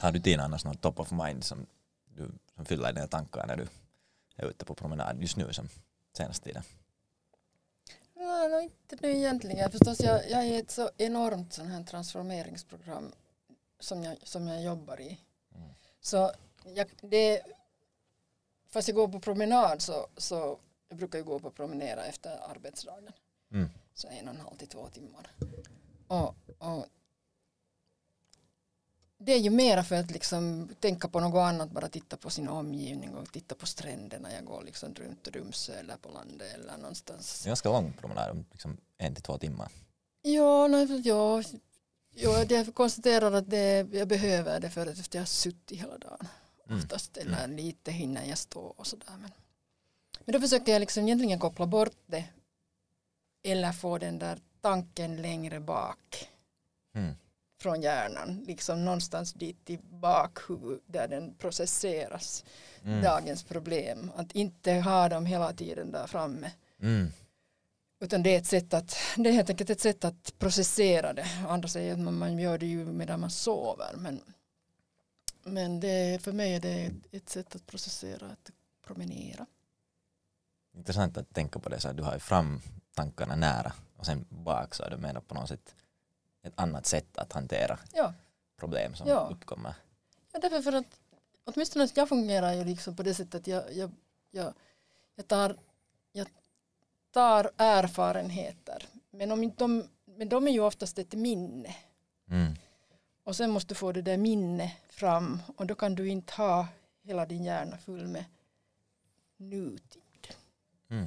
Har du Tina annars någon top of mind som, du, som fyller dina tankar när du är ute på promenad just nu som senaste tiden? Nej, no, inte nu egentligen. Förstås, jag, jag är ett så enormt sån här transformeringsprogram som jag, som jag jobbar i. Mm. Så jag, det, fast jag går på promenad så, så jag brukar ju gå på promenera efter arbetsdagen. Mm. Så en och en halv till två timmar. Och, och det är ju mera för att liksom tänka på något annat, bara titta på sin omgivning och titta på stränderna. Jag går liksom runt Rumsö eller på landet eller någonstans. En ganska lång promenad, om liksom en till två timmar. Ja, nej, ja, ja, jag konstaterar att det, jag behöver det för att jag har suttit hela dagen. Mm. Oftast, eller lite hinner jag stå och sådär. Men, men då försöker jag liksom egentligen koppla bort det eller få den där tanken längre bak Mm. Från hjärnan, liksom någonstans dit i bakhuvudet där den processeras, Mm. dagens problem. Att inte ha dem hela tiden där framme. Mm. Utan det är ett sätt att, det är helt enkelt ett sätt att processera det. Andra säger att man, man gör det ju medan man sover. Men, men det, för mig är det ett, ett sätt att processera, att promenera. Intressant att tänka på det så att du har ju fram tankarna nära och sen bak så är du menar på något sätt ett annat sätt att hantera Ja, problem som Ja. uppkommer. ja därför för att åtminstone jag fungerar ju liksom på det sättet att jag, jag, jag, jag, tar, jag tar erfarenheter. Men, om inte de, men de är ju oftast ett minne. Mm. Och sen måste du få det där minne fram och då kan du inte ha hela din hjärna full med nutid. Mm.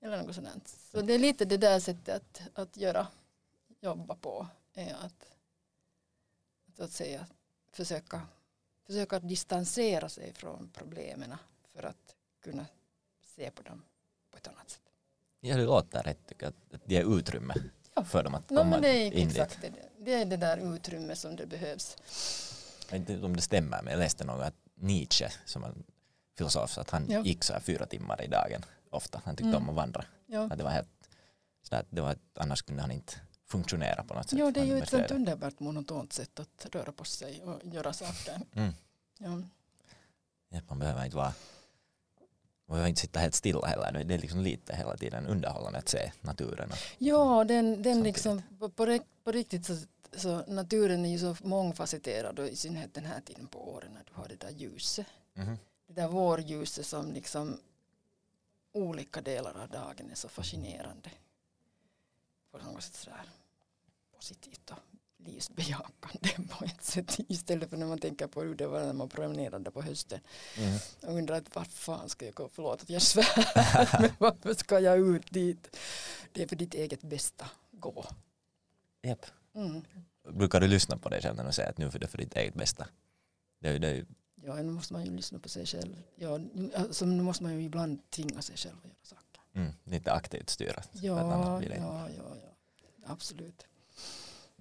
Eller något sådant. Så det är lite det där sättet att, att göra, jobba på. Är att, att, att säga, försöka, försöka distansera sig från problemen för att kunna se på dem på ett annat sätt. Ja, det låter rätt tycker jag, att det är utrymme Ja. för dem att No, komma men det är in exakt det. Det är det där utrymme som det behövs. dit. Jag vet inte om det stämmer, men jag läste något att Nietzsche, som en filosof, så att han Ja. gick så här fyra timmar i dagen ofta. Han tyckte Mm. om att vandra. Ja. Att det var helt, så att det var, annars kunde han inte funktionera på något sätt. Jo, det är ju ett sånt underbart monotont sätt att röra på sig och göra saker. Mm. Ja. Ja, man behöver inte vara man behöver inte sitta helt stilla heller. Det är liksom lite hela tiden underhållande att se naturen. Ja, den, den liksom, på, på, på riktigt så, så naturen är ju så mångfacetterad och i synnerhet den här tiden på året när du har det där ljuset. Mhm. Det där vårljuset som liksom olika delar av dagen är så fascinerande. På något sätt sådär positivt och livsbejakande på ett sätt istället för när man tänker på hur det var när man promenerade på hösten Mm. och undrar att vart fan ska jag gå, förlåt att jag svär, men varför ska jag ut dit? Det är för ditt eget bästa, gå. Japp. Mm. Brukar du lyssna på dig själv när du säger att nu är det för ditt eget bästa? Det det Ja, nu måste man ju lyssna på sig själv. Ja, alltså, nu måste man ju ibland tvinga sig själv att göra saker. mm, lite aktivt styra. Ja, ja, ja, ja, absolut.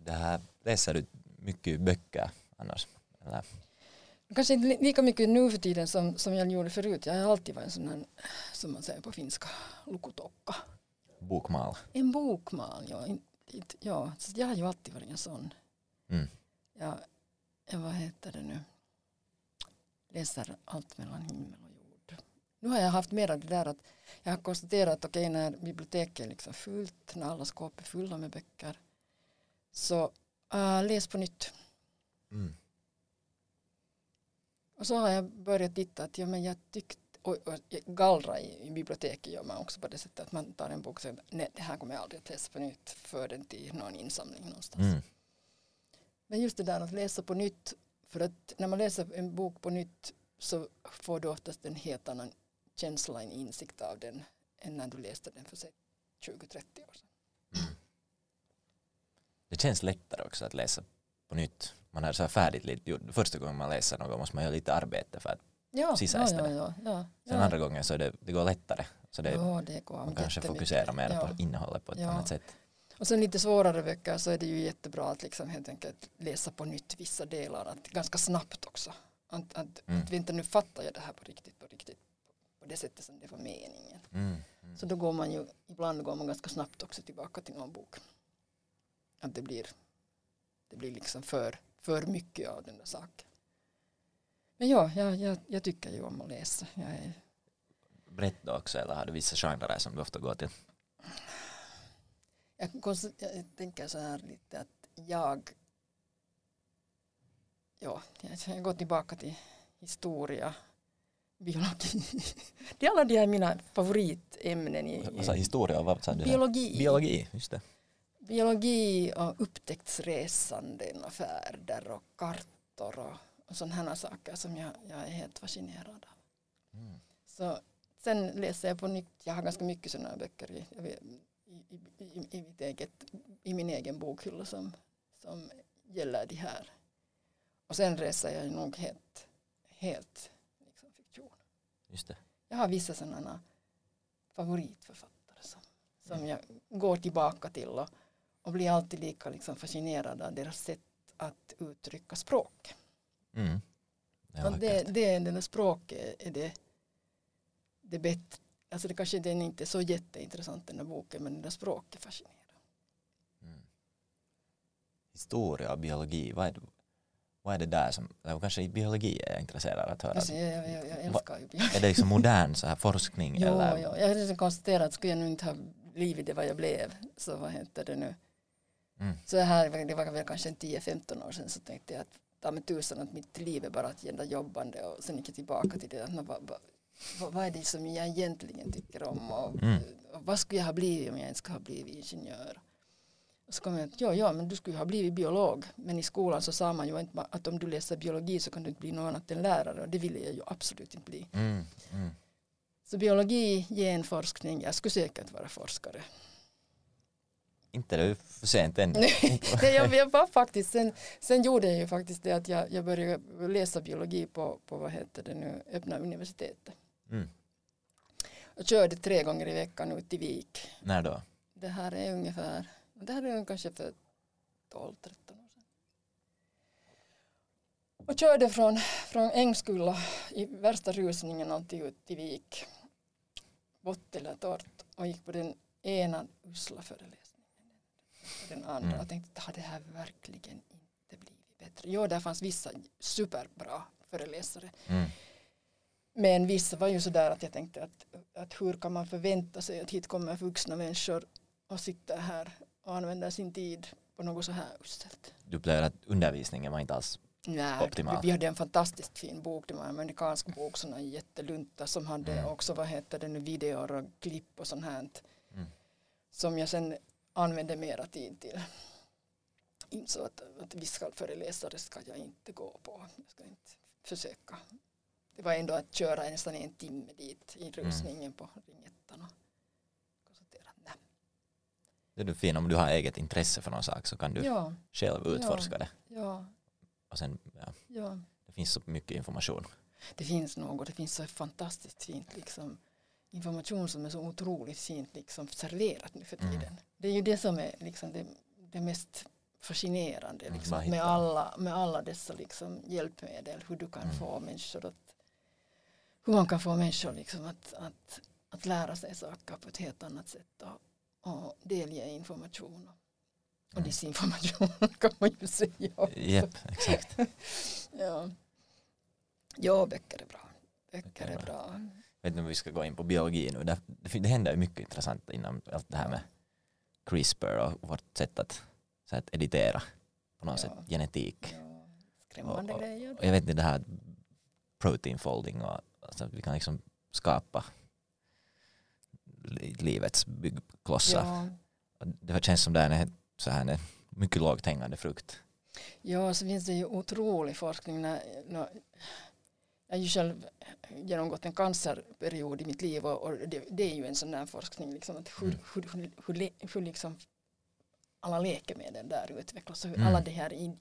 Det här, läser du mycket böcker annars? Eller? Kanske inte li- lika mycket nu för tiden som, som jag gjorde förut. Jag har alltid varit en sån här, som man säger på finska, lukutokka. Bokmal? En bokmal, ja. In, ja så jag har ju alltid varit en sån. Mm. Jag, jag, vad heter det nu, läser allt mellan himmel och jord. Nu har jag haft mera det där att jag har konstaterat att okej när biblioteket är liksom fullt, när alla skåp är fulla med böcker, så äh, läs på nytt. Mm. Och så har jag börjat titta att ja, men jag tyckte, och, och gallra i, i biblioteket gör man också på det sättet att man tar en bok och säger nej det här kommer jag aldrig att läsa på nytt för den till någon insamling någonstans. Mm. Men just det där att läsa på nytt, för att när man läser en bok på nytt så får du oftast en helt annan känsla, en insikt av den än när du läste den för sig 20-30 år sedan. Det känns lättare också att läsa på nytt. Man är så här färdigt. Första gången man läser något måste man göra lite arbete för att Ja, Sista ja, ja, ja, ja, sen ja. andra gången så det, det går lättare. Så det, ja, det går man kanske fokuserar mer Ja. på innehållet på ett annat sätt. Och sen lite svårare böcker så är det ju jättebra att liksom helt enkelt läsa på nytt vissa delar, att ganska snabbt också. Att, att, Mm. att vänta nu fattar jag det här på riktigt, på riktigt, på det sättet som det var meningen. Mm. Mm. Så då går man ju, ibland går man ganska snabbt också tillbaka till någon bok. Att det blir, det blir liksom för för mycket av den där saken. Men ja, jag, jag, jag tycker ju om att läsa. Jag är, Brett då också eller har du vissa genrer som du ofta går till? jag, jag tänker så här lite att jag ja, jag jag går tillbaka till historia, biologi. Det är alla de här mina favoritämnen i, Vad sa historia och vad sa du? biologi. Biologi, just det. Biologi och upptäcktsresanden och färder och kartor och, och sådana saker som jag, jag är helt fascinerad av. Mm. Så sen läser jag på nytt, jag har ganska mycket sådana böcker i, i, i, i, mitt eget, i min egen bokhylla som, som gäller de här. Och sen läser jag nog helt, helt liksom fiktion. Just det. Jag har vissa sådana favoritförfattare som, som jag går tillbaka till och, och blir alltid lika liksom fascinerad av deras sätt att uttrycka språk. Mm. Och det, det, det där språket är det, det bättre. Alltså det kanske den inte är så jätteintressant den där boken men det där språket fascinerar. Mm. Historia och biologi, vad är, det, vad är det där som, eller kanske i biologi är jag intresserad att höra. Alltså, jag, jag, jag, jag älskar ju biologi. Är det liksom modern så här forskning Jo, eller? jo. Jag har liksom konstaterat att skulle jag nu inte ha blivit det vad jag blev så vad heter det nu. Mm. Så här, det var väl kanske en 10-15 år sedan så tänkte jag att ta mig tusan att mitt liv är bara att gälla jobbande och sen gick jag tillbaka till det att nå, vad, vad, är det som jag egentligen tycker om och, Mm. och vad skulle jag ha blivit om jag inte skulle ha blivit ingenjör. Och så kom jag att ja, ja, men du skulle ha blivit biolog men i skolan så sa man ju inte att om du läser biologi så kan du inte bli något annat än lärare och det ville jag ju absolut inte bli. Mm. Mm. Så biologi, genforskning, jag skulle säkert vara forskare. Inte det är för sent än. Nej, jag, jag var faktiskt, sen, sen gjorde jag ju faktiskt det att jag, jag började läsa biologi på, på vad heter det nu, öppna universitetet. Mm. Och körde tre gånger i veckan ut i Vik. När då? Det här är ungefär, det här är kanske för 12-13 år sedan. Och körde från, från Ängskulla i värsta rusningen alltid ut till Vik. Torrt och gick på den ena usla föreläsningen. Den andra Mm. och tänkte, har det här verkligen inte blivit bättre? Jo, där fanns vissa superbra föreläsare. Mm. Men vissa var ju sådär att jag tänkte att, att hur kan man förvänta sig att hit kommer vuxna människor och sitter här och använder sin tid på något så här uselt. Du upplevde att undervisningen var inte alls Nej, Optimal. vi hade en fantastiskt fin bok, det var en amerikansk bok, sådana jättelunta som hade Mm. också, vad heter det nu, videor och klipp och sånt här. Mm. Som jag sen använde mera tid till. Insåg att, att vissa föreläsare ska jag inte gå på. Jag ska inte försöka. Det var ändå att köra nästan en timme dit i rusningen på ringettan. det är du fin om du har eget intresse för någon sak så kan du Ja, själv utforska det. ja, Och sen, ja, ja. det finns så mycket information. det finns något, det finns så fantastiskt fint liksom, information som är så otroligt fint liksom, serverat nu för Mm. tiden. Det är ju det som är liksom, det, det mest fascinerande Mm, liksom, med, alla, med alla dessa liksom, hjälpmedel, hur du kan Mm. få människor att hur man kan få människor liksom, att, att, att lära sig saker på ett helt annat sätt och, och delge information och, Mm. disinformation kan man ju säga också. Japp, exakt. Ja. ja, böcker är bra. Böcker är bra. Vet inte om vi ska gå in på biologi nu. Det, det, händer ju mycket intressant inom allt det här med CRISPR och vårt sätt att, så att editera på något Ja. sätt genetik. Ja, skrämmande Och- och- grejer. Och jag vet inte det här protein folding och alltså, vi kan liksom skapa li- livets byggklossar. Ja. Det känns som det är så här, en mycket lågt hängande frukt. ja, så finns det ju otrolig forskning. När, när, jag har ju själv genomgått en cancerperiod i mitt liv och, och det, det är ju en sån där forskning. Liksom, att hur, hur, hur, hur, le- hur liksom alla läkemedel där utvecklas och hur Mm. alla de här i,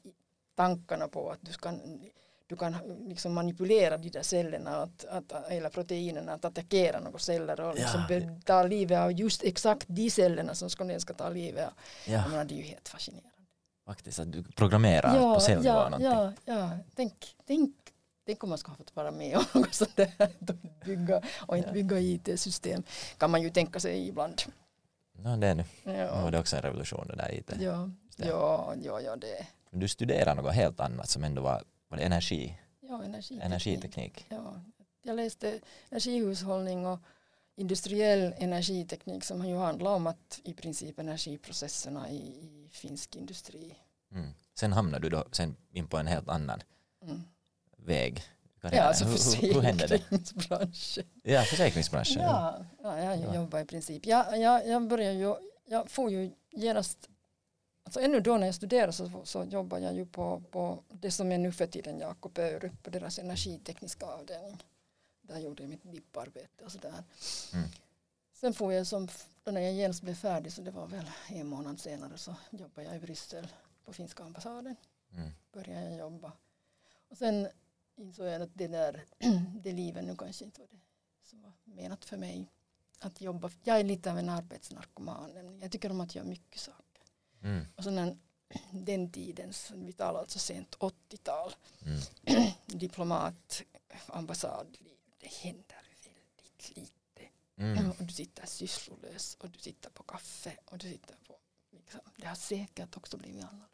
tankarna på att du kan, du kan liksom manipulera de där cellerna att, att, eller proteinerna att attackera några celler och liksom Ja. ta livet av just exakt de cellerna som ska, den ska ta livet av. Ja, menar, det är ju helt fascinerande. faktiskt att du programmerar på cellnivå ja, någonting. ja, ja. Tänk, tänk, tänk om man ska ha fått vara med om något sånt där. att Bygga, och inte Ja. bygga IT-system kan man ju tänka sig ibland. No, det är nu. Nu Ja, det också en revolution det där IT. ja, ja, ja, ja det, du studerade något helt annat som ändå var, var det energi, Ja, energiteknik. energiteknik. Ja, jag läste energihushållning och industriell energiteknik som ju handlar om att i princip energiprocesserna i, i finsk industri. Mm. Sen hamnade du då sen in på en helt annan Mm. Väg. Ja, alltså hur, hände det? försäkringsbranschen. Ja, försäkringsbranschen. Ja, ja, jag Ja. jobbar i princip. Jag, jag, jag började ju, jag får ju genast, alltså ännu då när jag studerade så, så jobbade jag ju på, på det som är nu för tiden Jakob Öry på deras energitekniska avdelning. Där gjorde jag mitt dipparbete och sådär. Mm. Sen får jag som, då när jag genast blev färdig så det var väl en månad senare så jobbade jag i Bryssel på finska ambassaden. Mm. Började jag jobba. Och sen insåg jag att det där, det livet nu kanske inte var det som var menat för mig. Att jobba, jag är lite av en arbetsnarkoman. Jag tycker om att göra mycket saker. Mm. Och så när den tiden, vi talar alltså sent 80-tal, Mm. diplomat, ambassadliv, det händer väldigt lite. Mm. Och du sitter sysslolös och du sitter på kaffe och du sitter på, liksom, det har säkert också blivit annorlunda.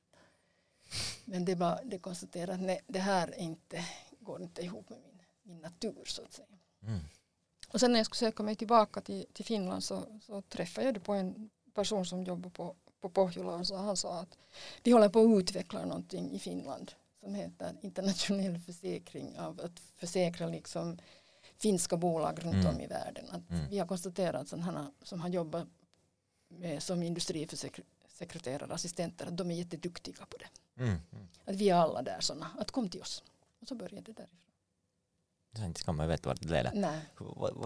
Men det, var, det konstaterar att nej, det här är inte, går inte ihop med min, min natur så att säga. Mm. Och sen när jag skulle söka mig tillbaka till, till Finland så, så träffade jag på en person som jobbar på, på Pohjola och så han sa att vi håller på att utveckla någonting i Finland som heter internationell försäkring av att försäkra liksom finska bolag runt Mm. om i världen. Att Mm. Vi har konstaterat att sådana som har jobbat med, som industrisekreterare, assistenter, att de är jätteduktiga på det. Mm. Att vi är alla där sådana, att kom till oss. Och så började det därifrån. Sen ska man veta vart det leder. Nej.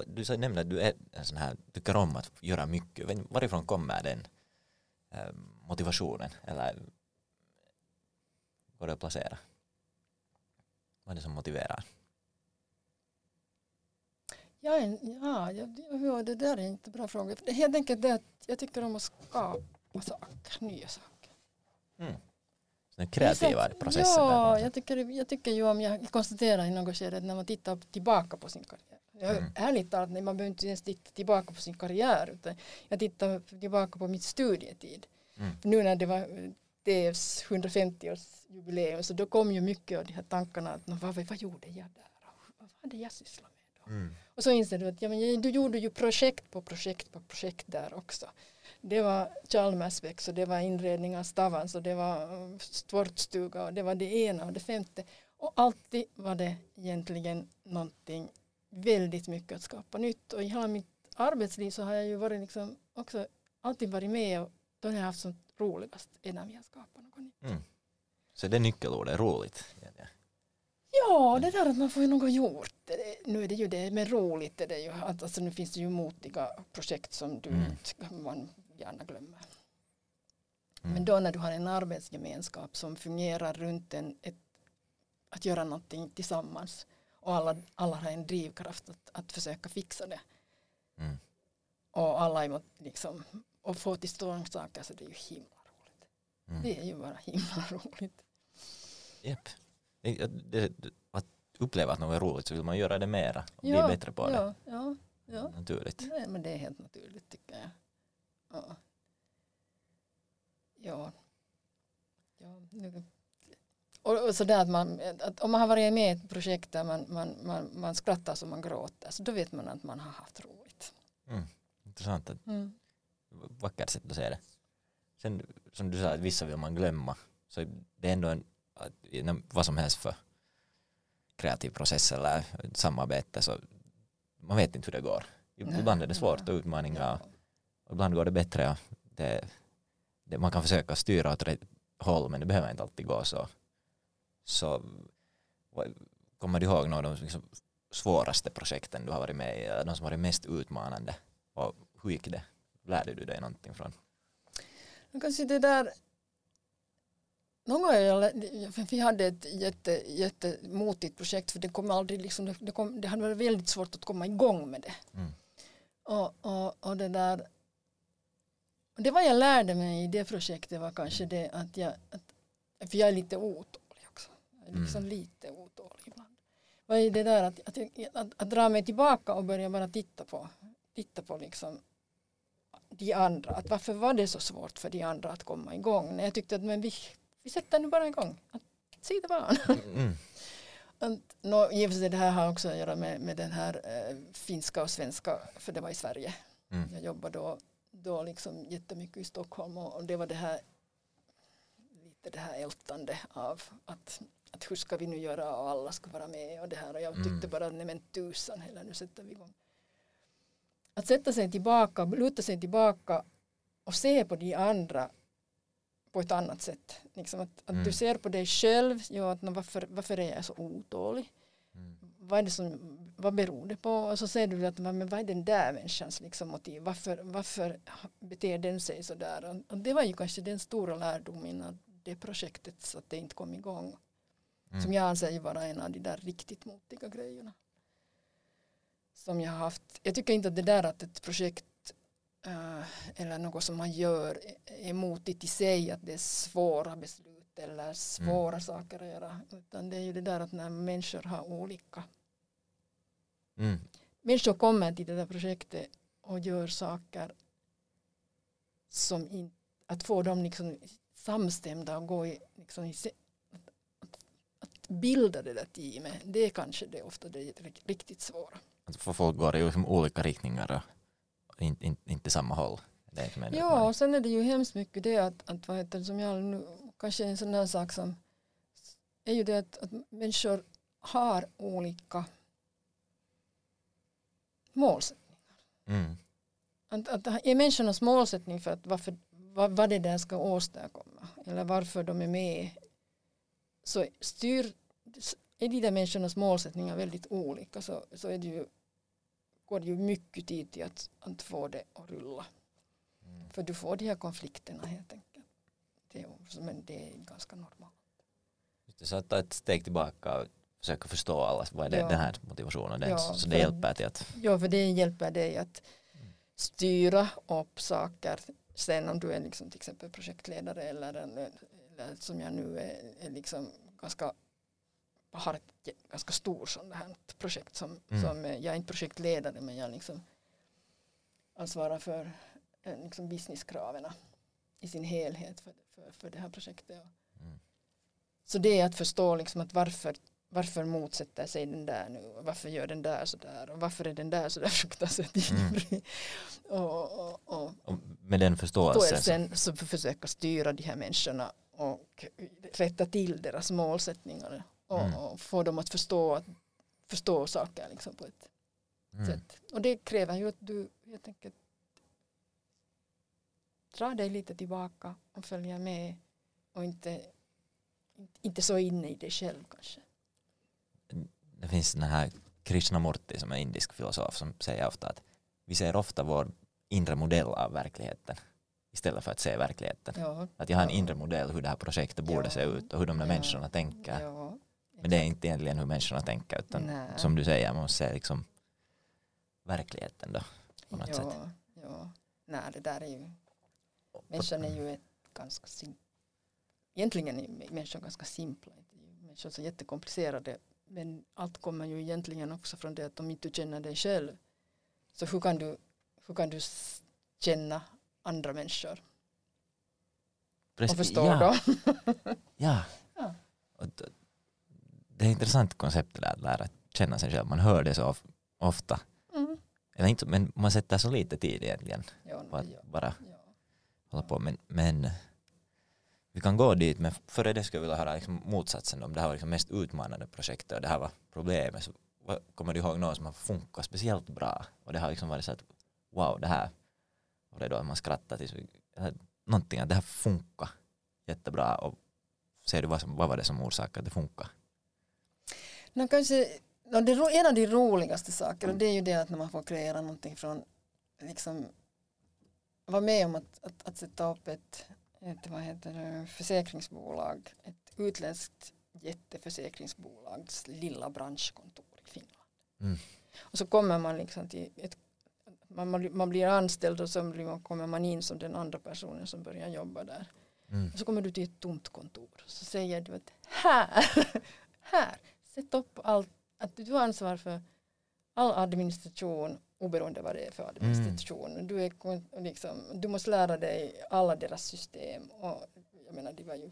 Du nämnde att du är en sån här, tycker om att göra mycket. Varifrån kommer den eh, motivationen? Eller går det att placera? Vad är det som motiverar? Ja, ja, ja, det där är inte bra fråga. Helt enkelt det att jag tycker om att skapa saker, nya saker. Mm. Den kreativa är processen. Ja, jag tycker, jag tycker ju om, jag konstaterar i något skede att när man tittar tillbaka på sin karriär. Jag, Mm. Ärligt talat, man behöver inte ens titta tillbaka på sin karriär. Utan jag tittar tillbaka på mitt studietid. Mm. Nu när det var DFs 150-årsjubileum så då kom ju mycket av de här tankarna att "Nå, vad, vad gjorde jag där? Vad hade jag sysslat med då? Mm. Och så inser du att ja, men du gjorde ju projekt på projekt på projekt där också. Det var Chalmersväx och det var inredning av Stavans och det var eh, sportstuga och det var det ena och det femte. Och alltid var det egentligen någonting väldigt mycket att skapa nytt. Och i hela mitt arbetsliv så har jag ju varit liksom också alltid varit med och då har jag haft som roligast är när vi har skapat något nytt. Mm. Så det är nyckelordet, roligt. Ja, det där att man får ju något gjort. Nu är det ju det, men roligt är det ju. Alltså, nu finns det ju motiga projekt som du Mm. man gärna glömmer. Mm. Men då när du har en arbetsgemenskap som fungerar runt en, ett, att göra någonting tillsammans och alla, alla har en drivkraft att, att försöka fixa det Mm. och alla är mot- liksom och få till stånd saker så det är ju himla roligt. Mm. Det är ju bara himla roligt. Japp. Det, det, det, att uppleva att något är roligt så vill man göra det mera och bli bättre på det. ja, ja, ja. Naturligt. Nej, men det är helt naturligt tycker jag. Ja. Ja. ja. Och, och sådär att man, att om man har varit med i ett projekt där man, man, man, man skrattar så man gråter så då vet man att man har haft roligt. Mm. Intressant. Mm. vackert sätt att säga det. Sen som du sa, att vissa vill man glömma. Så det är ändå en, vad som helst för kreativ process eller samarbete så man vet inte hur det går. Ibland är det svårt och utmaningar. Ja. Och ibland går det bättre. Det, det, man kan försöka styra åt rätt håll men det behöver inte alltid gå så. Så kommer du ihåg några av de liksom svåraste projekten du har varit med i? De som varit mest utmanande? Och hur gick det? Lärde du dig någonting från? Kanske det där någon gång jag, vi hade ett jätte, jättemotigt projekt för det kom aldrig liksom, det, det, kom, det hade varit väldigt svårt att komma igång med det. Mm. Och, och, och det där och det vad jag lärde mig i det projektet var kanske det att jag att, för jag är lite otålig också. Liksom Mm. lite otålig ibland. Vad är det där att, att, att, att dra mig tillbaka och börja bara titta på titta på liksom de andra. Att varför var det så svårt för de andra att komma igång? När jag tyckte att men vi vi sätter nu bara igång. Att, se det bara. Mm. No, givetvis det här har också att göra med, med den här eh, finska och svenska, för det var i Sverige. Mm. Jag jobbade då, då liksom jättemycket i Stockholm och, det var det här lite det här ältande av att, att hur ska vi nu göra och alla ska vara med och det här och jag tyckte Mm. bara nej men tusan hela nu sätter vi igång. Att sätta sig tillbaka, luta sig tillbaka och se på de andra på ett annat sätt. Liksom att, att Mm. du ser på dig själv, ja, att, varför, varför är jag så otålig? Mm. vad, är det som, vad beror det på? Och så säger du att men vad är den där människans liksom motiv? Varför, varför beter den sig så där? Och, det var ju kanske den stora lärdomen av det projektet så att det inte kom igång. Mm. Som jag anser vara en av de där riktigt motiga grejerna. Som jag har haft. Jag tycker inte att det där att ett projekt eh, eller något som man gör är- är motigt i sig att det är svåra beslut eller svåra saker att göra. Utan det är ju det där att när människor har olika Mm. människor kommer till det där projektet och gör saker som in, att få dem liksom samstämda och gå i, liksom i att, att, bilda det där teamet det är kanske det ofta det riktigt svåra. Att för folk går i liksom olika riktningar och in, in, inte samma håll. Det är Ja och sen är det ju hemskt mycket det att, att vad heter det, som jag nu kanske en sån där sak som är ju det att, att människor har olika målsättningar. Mm. Att, att är människornas målsättning för att varför, vad, vad det där ska åstadkomma eller varför de är med så styr, är de där människornas målsättningar väldigt olika så, så är det ju, går det ju mycket tid till att, att få det att rulla. Mm. För du får de här konflikterna helt enkelt. Det är, men det är ganska normalt. Just det, Så att ta ett steg tillbaka försöka förstå alla, vad är det, Ja. den här motivationen, den, Ja, så det hjälper till att Ja, för det hjälper dig att styra upp saker. Sen om du är liksom till exempel projektledare eller, eller, eller som jag nu är, är liksom ganska har ett ganska stort sånt här projekt som, Mm. som jag är inte projektledare men jag liksom ansvarar för eh, liksom businesskraven i sin helhet för, för, för det här projektet. Mm. Så det är att förstå liksom att varför, varför motsätter sig den där nu varför gör den där sådär och varför är den där sådär fruktansvärt Mm. ivrig. Och, och, och, och med den förståelsen så, försöka styra de här människorna och rätta till deras målsättningar och, Mm. och få dem att förstå, förstå saker liksom på ett mm. sätt. Och det kräver ju att du helt enkelt drar dig lite tillbaka och följer med och inte, inte så inne i dig själv kanske. Det finns den här Krishnamurti som är indisk filosof som säger ofta att vi ser ofta vår inre modell av verkligheten istället för att se verkligheten. Ja, Att jag har en Ja. inre modell hur det här projektet borde Ja. se ut och hur de där människorna tänker. Men det är inte egentligen hur människorna tänker utan Nej. som du säger, man måste se liksom verkligheten då. på något ja, sätt. Ja. Nej, det där är ju, människan är ju ett ganska egentligen är människan ganska simpla. Människan är så jättekomplicerade men allt kommer ju egentligen också från det att om inte du känner dig själv så hur kan du, hur kan du känna andra människor Precis. och förstå ja, dem? Ja. Ja. Det är ett intressant koncept det där att lära känna sig själv. Man hör det så of, ofta. Mm. Eller inte, men man sätter så lite tid egentligen Ja, på att bara ja. hålla på. Men, men vi kan gå dit, men före det skulle jag vilja höra liksom motsatsen. Om det här var liksom mest utmanande projektet och det här var problemet. Så vad- kommer du ihåg något som har funkat speciellt bra? Och det har liksom varit så att wow, det här och det är då att man skrattar tills någonting att det här funkar jättebra och ser du vad, som, vad var det som orsakade att det funkar? No, kanske, no, det, en av de roligaste sakerna det är ju det att när man får kreera någonting från liksom vara med om att, att, att sätta upp ett, ett vad heter det, försäkringsbolag, ett utländskt jätteförsäkringsbolags lilla branschkontor i Finland. Mm. Och så kommer man liksom till ett man, man- blir anställd och så man, kommer man in som den andra personen som börjar jobba där. Mm. Och så kommer du till ett tomt kontor. Så säger du att här, här, sätt upp allt. Att du har ansvar för all administration oberoende vad det är för administration. Du, är, liksom, du måste lära dig alla deras system. Och jag menar, de var ju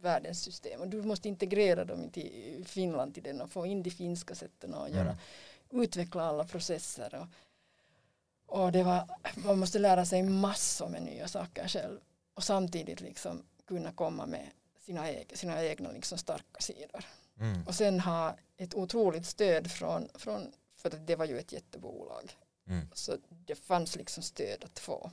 världens system och du måste integrera dem till Finland till den och få in de finska sätten att göra, Mm. utveckla alla processer och, och det var, man måste lära sig massor med nya saker själv och samtidigt liksom kunna komma med sina, eg- sina egna liksom starka sidor. Mm. Och sen ha ett otroligt stöd från, från för det var ju ett jättebolag. Mm. Så det fanns liksom stöd att få.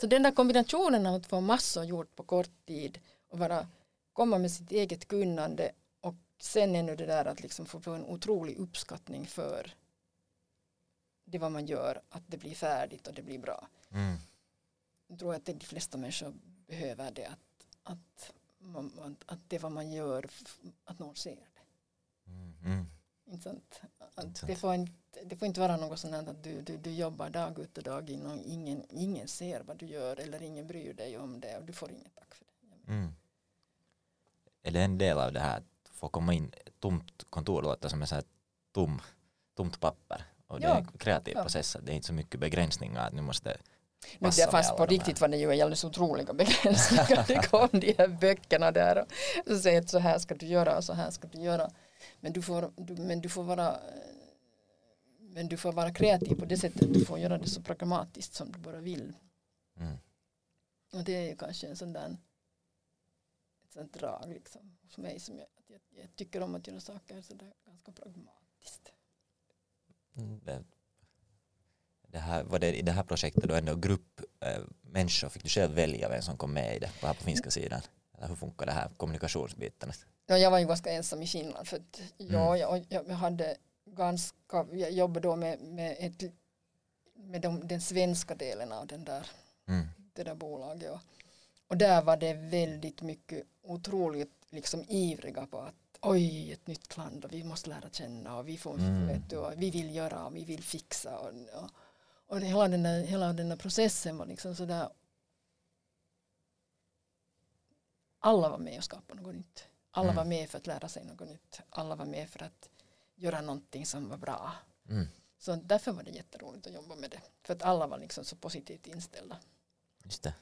Så den där kombinationen av att få massor gjort på kort tid och bara komma med sitt eget kunnande och sen ännu det där att liksom få en otrolig uppskattning för det vad man gör, att det blir färdigt och det blir bra. Mm. Jag tror att de flesta människor behöver det att, att, man, att det vad man gör, att någon ser det. Mm. Inte sant? Att Inte det, får inte, det får inte vara något sånt att du, du, du jobbar dag ut och dag in och ingen, ingen ser vad du gör eller ingen bryr dig om det och du får inget tack för det. Mm. Det en del av det här att få komma in ett tomt kontor låter som en sån tom, tomt papper och det är Ja. en kreativ Ja. process det är inte så mycket begränsningar att nu måste Men passa det fast på riktigt var det ju alldeles otroliga begränsningar. Det kom de här böckerna där och så säger att så här ska du göra och så här ska du göra. Men du får, du, men du får vara eh, men du får vara kreativ på det sättet. Du får göra det så pragmatiskt som du bara vill. mm. Och det är ju kanske en sån där ett sånt drag liksom hos mig som jag, jag, jag tycker om att göra saker så där ganska pragmatiskt. Mm, det, det här, var det i det här projektet då ändå grupp eh, människor fick du själv välja vem som kom med i det på här på finska sidan? Eller hur funkar det här kommunikationsbiten? Ja, jag var ju ganska ensam i Finland för att ja, Mm. jag, jag, jag hade ganska, jag jobbade då med, med, ett, med de, den svenska delen av den där, Mm. det där bolaget och, och där var det väldigt mycket otroligt liksom ivriga på att oj ett nytt land och vi måste lära känna och vi får Mm. vet och vi vill göra och vi vill fixa och, och, och hela, den där, hela den där processen var liksom sådär alla var med och skapade något nytt. Alla Mm. var med för att lära sig något nytt. Alla var med för att göra någonting som var bra. Mm. Så därför var det jätteroligt att jobba med det. För att alla var liksom så positivt inställda. Just det.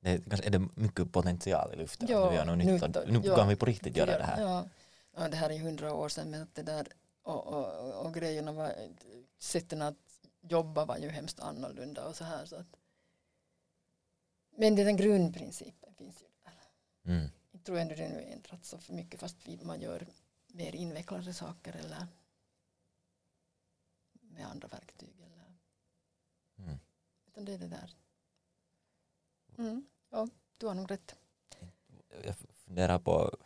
det är, kanske är det mycket potential i luften? Ja, att vi gör något nytt nu- nu ja. kan vi på riktigt göra det här. Ja, ja det här är hundra år sedan men att det där och, och, och grejerna var sätten att jobba var ju hemskt annorlunda och så här så att men den grundprincipen finns ju där. Mm. Tror ändå det nu ändrats så för mycket fast man gör mer invecklade saker eller med andra verktyg. Eller, Mm. utan det är det där. Mm, ja, du har nog rätt. jag funderar på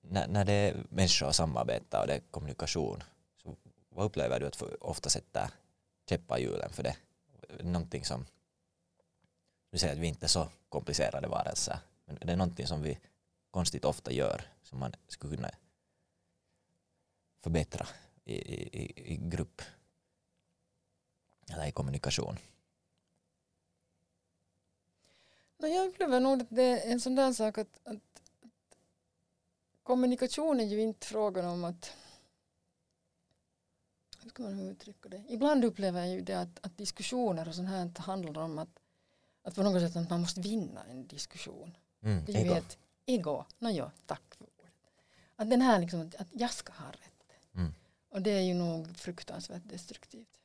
när, när det är människor och samarbete och det är kommunikation så vad upplever du att ofta sätter käppar i hjulen för det? Någonting som vill säger att vi inte är så komplicerade varelser men det är någonting som vi konstigt ofta gör som man skulle kunna förbättra i, i, i- grupp eller i kommunikation. No, jag upplever nog att det är en sån där sak att, att, att kommunikation är ju inte frågan om att hur ska man uttrycka det? Ibland upplever jag ju det att, att diskussioner och sånt här handlar om att, att på något sätt att man måste vinna en diskussion. Mm, Det är ju ett ego. Ja, tack för ordet. Att den här liksom, att- jag ska ha rätt. Mm. Och det är ju nog fruktansvärt destruktivt.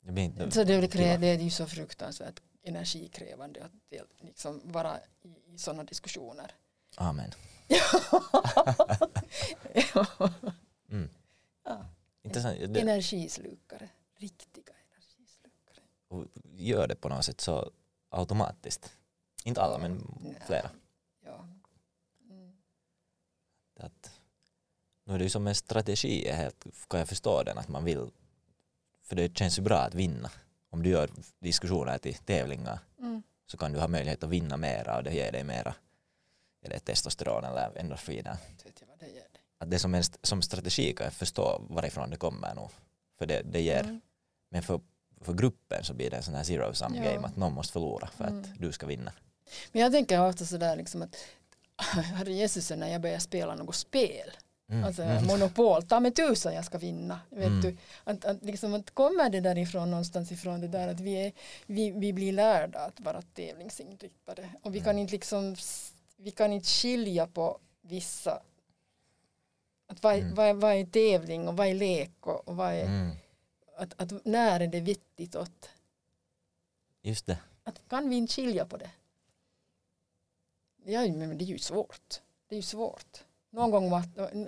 Det inte Så det, det, det är ju så fruktansvärt energikrävande att det, liksom vara i, i sådana diskussioner. Amen. Mm. ja. Intressant. Energislukare. Riktiga gör det på något sätt så automatiskt. Inte alla men flera. Ja. Mm. Att, nu är det ju som en strategi, är helt, kan jag förstå den, att man vill, för det känns ju bra att vinna. Om du gör diskussioner till tävlingar Mm. så kan du ha möjlighet att vinna mera och det ger dig mera eller testosteron eller endorfiner. Det ger. Att det som, en, som strategi kan jag förstå varifrån det kommer nog. För det, det ger, Mm. men för, för gruppen så blir det en sån här zero sum Ja. game att någon måste förlora för Mm. att du ska vinna. Men jag tänker ofta sådär liksom att Herre Jesus när jag börjar spela något spel Mm. Alltså mm. monopol, ta med tusan jag ska vinna. Vet mm. du? Att, att, liksom, att kommer det därifrån någonstans ifrån det där att vi, är, vi, vi blir lärda att vara tävlingsinriktade och vi kan mm. inte liksom vi kan inte skilja på vissa att vad, mm. vad, vad är tävling och vad är lek och, och vad är mm. Att, att när är det viktigt åt just det att kan vi inte skilja på det ja men det är ju svårt det är ju svårt någon gång,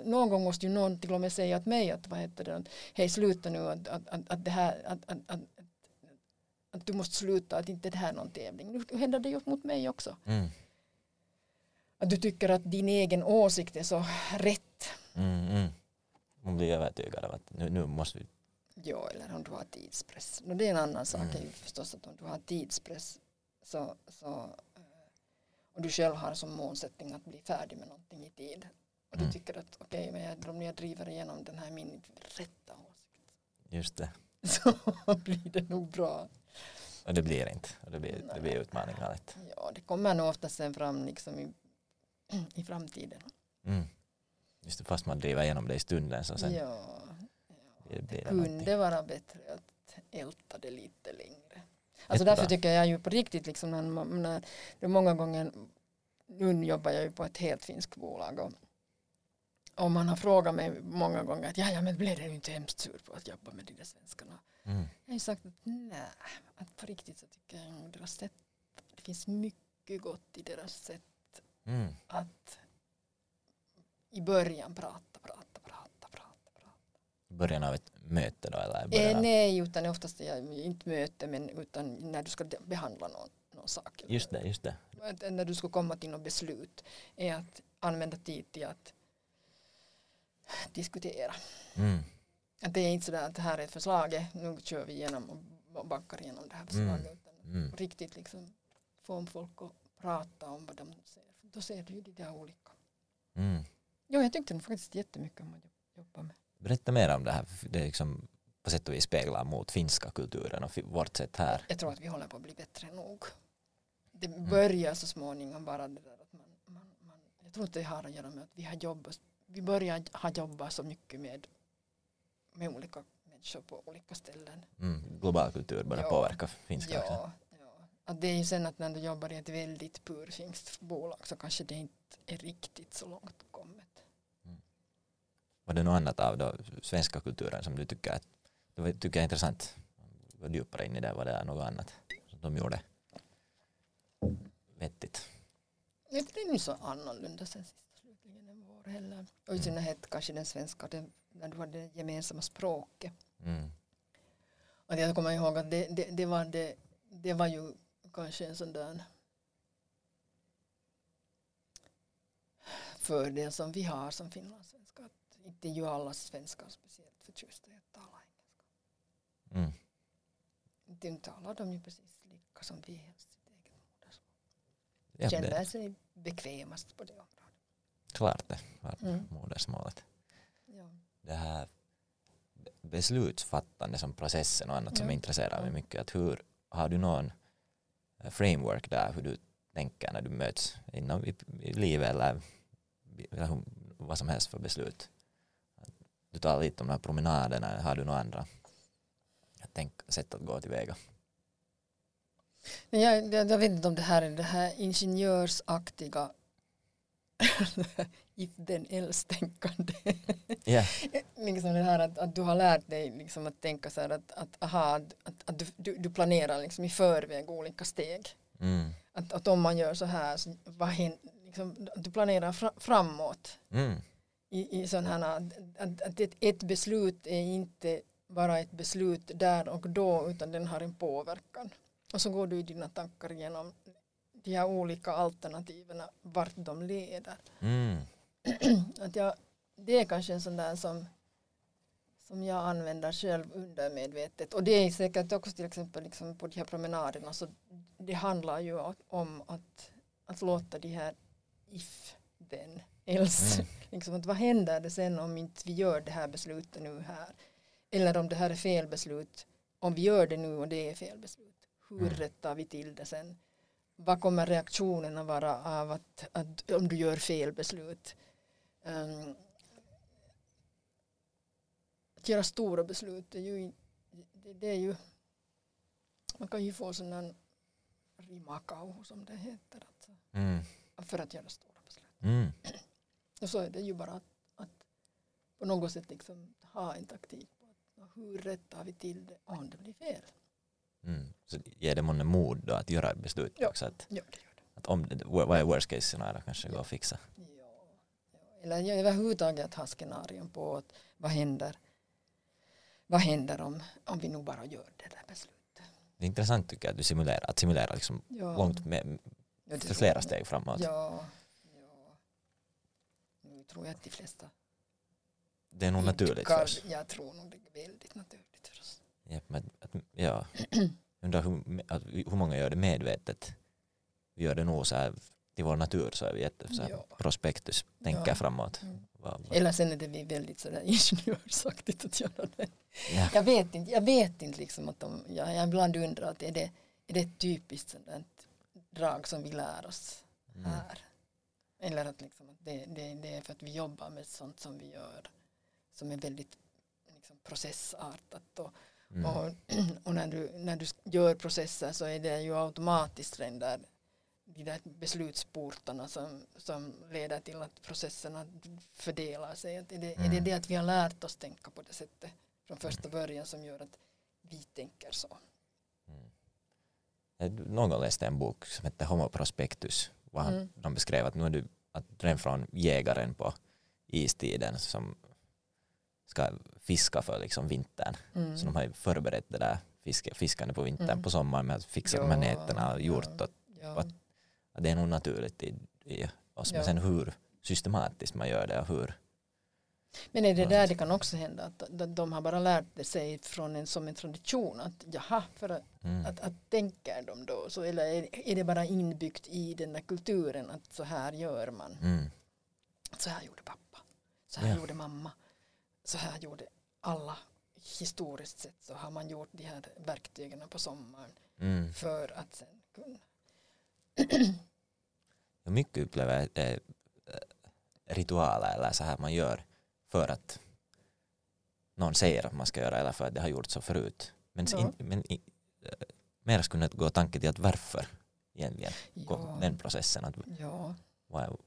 någon gång måste ju någon till och med säga att mig att vad heter det, hej sluta nu att, att, att, att det här att, att, att, att du måste sluta att inte det här är någon tävling. Nu händer det ju mot mig också. Mm. Att du tycker att din egen åsikt är så rätt. Mm, mm. Man blir övertygad av att nu, nu måste vi Ja, eller om du har tidspress. Och det är en annan sak mm. är ju förstås att om du har tidspress så, så och du själv har som målsättning att bli färdig med någonting i tid och du mm. tycker att okej, okay, men om jag driver igenom den här min rätta åsikt. Just det. Så blir det nog bra. Och det blir inte. Och det blir, det blir utmaningar. Ja, det kommer nog ofta sen fram liksom i, i framtiden. Mm. Just det, fast man driver igenom det i stunden så sen ja. Det, det kunde vara bättre att älta det lite längre. Alltså därför tycker jag ju på riktigt liksom när, när det många gånger nu jobbar jag ju på ett helt finskt bolag och och man har frågat mig många gånger att ja, ja men blev du inte hemskt sur på att jobba med de där svenskarna? Mm. Jag har ju sagt att nej, att på riktigt så tycker jag att deras sätt, det finns mycket gott i deras sätt mm. att i början prata, prata, början av ett möte då eller? Eh, nej, utan oftast inte möte men utan när du ska behandla någon, någon sak. Just det, just det. Att, när du ska komma till något beslut är att använda tid till att diskutera. Mm. Att det är inte sådär att det här är förslaget, nu kör vi igenom och backar igenom det här förslaget. Mm. Mm. riktigt liksom få folk att prata om vad de ser. Då ser du ju de där olika. Mm. Jo, jag tyckte faktiskt jättemycket om att jobba med. Berätta mer om det här. Det är liksom på sätt och vis speglar mot finska kulturen och vårt sätt här. Jag tror att vi håller på att bli bättre nog. Det mm. börjar så småningom bara det där att man, man, man jag tror att det har att göra med att vi har jobbat vi börjar ha jobbat så mycket med, med olika människor på olika ställen. Mm, global kultur börjar ja, påverka finska ja, också. Ja. Att det är ju sen att när du jobbar i ett väldigt purfinskt bolag så kanske det inte är riktigt så långt. Mm. Var det något annat av då, svenska kulturen som du tycker, att, du tycker är intressant? Gå djupare in i det, var det något annat som de gjorde vettigt? Det är nog så annorlunda sen sist heller. Och i synnerhet kanske den svenska, den, när du har det gemensamma språket. Mm. Och jag kommer ihåg att det, det, det, var det, det var ju kanske en sån där fördel som vi har som finlandssvenskar. Inte ju alla svenskar speciellt förtjusta i att tala engelska. Mm. De talar de ju precis lika som vi helst sitt eget modersmål. Ja, Känner sig bekvämast på det området klart det, mm. modersmålet. Ja. Det här beslutsfattande som processen och annat ja. som intresserar mig mycket. Att hur, har du någon eh, framework där hur du tänker när du möts inom i, i livet eller, eller vad som helst för beslut? Du talar lite om de här promenaderna, har du några andra tänk, sätt att gå tillväga? Jag, jag, jag vet inte om det här är det här ingenjörsaktiga if then else tänkande. Yeah. liksom det här att, att du har lärt dig liksom att tänka så här att, att, aha, att, att du, du, planerar liksom i förväg olika steg. Mm. Att, att om man gör så här, så vad händer, liksom, du planerar fra, framåt. Mm. I, i sådana att, ett, ett beslut är inte bara ett beslut där och då utan den har en påverkan. Och så går du i dina tankar genom de här olika alternativen, vart de leder. Mm. att jag, det är kanske en sån där som, som jag använder själv undermedvetet. Och det är säkert också till exempel liksom på de här promenaderna så det handlar ju om att, att låta de här if, then, else. Mm. liksom att vad händer det sen om inte vi gör det här beslutet nu här? Eller om det här är fel beslut, om vi gör det nu och det är fel beslut. Hur mm. rättar vi till det sen? vad kommer reaktionen att vara av att, att om du gör fel beslut? Um, att göra stora beslut, det är ju, det, det är ju man kan ju få sån där rimakau som det heter, alltså, Mm. för att göra stora beslut. Mm. Och så är det ju bara att, att på något sätt liksom ha en taktik på att hur rättar vi till det om det blir fel. Mm. Så ger det månne mod då att göra ett beslut Ja. också? Att, Ja, det gör det. att om vad är worst case scenario kanske går att fixa? Ja, ja. Eller ja, överhuvudtaget att ha scenarion på att vad händer, vad händer om, om vi nu bara gör det där beslutet. Det är intressant tycker jag att du simulerar, att simulera liksom Ja, långt med, ja, för flera steg framåt. Ja, ja. Tror jag att de flesta Det är nog naturligt för oss. Jag tror nog det är väldigt naturligt för oss. Ja, men, att, ja. Undrar hur, att, hur många gör det medvetet? Vi gör det nog så här till vår natur så är vi jätte så här, Ja. prospektus, tänker Ja. framåt. Mm. Vad- Eller sen är det vi väldigt sådär ingenjörsaktigt att göra det. Ja. Jag vet inte, jag vet inte liksom att de, jag, jag ibland undrar att är det, är det ett typiskt sådant drag som vi lär oss Mm. Eller att, liksom, det, det, det är för att vi jobbar med sånt som vi gör som är väldigt liksom, processartat och, Mm. och, och när, du, när du gör processer så är det ju automatiskt den där, de där beslutsportarna som, som leder till att processerna fördelar sig. Att är, det, är det Mm. det att vi har lärt oss tänka på det sättet från första början som gör att vi tänker så? Jag- Någon gång läste en bok som hette Homo prospectus. Var han, Mm. De beskrev att nu är du att redan från jägaren på istiden som ska fiska för liksom vintern. Mm. Så de har ju förberett det där fiske, fiskande på vintern Mm. på sommaren med att fixa de här Ja, nätterna och gjort ja, att, ja. att- det är nog naturligt i, i oss. Men Ja. sen hur systematiskt man gör det och hur. Men är det där det kan också hända att de- har bara lärt sig från en, som en tradition att jaha, för att, Mm. att, att tänker de då så eller är, är det bara inbyggt i den där kulturen att så här gör man. Mm. Så här gjorde pappa, så här Ja. gjorde mamma, så här gjorde alla. Historiskt sett så har man gjort de här verktygen på sommaren Mm. för att sen kunna. Mycket upplever eh, ritualer eller så här man gör för att någon säger att man ska göra eller för att det har gjorts så förut. Men, Ja. in, men i, eh, mer skulle gå tanke till att varför egentligen Ja, den processen. Att, ja, vad,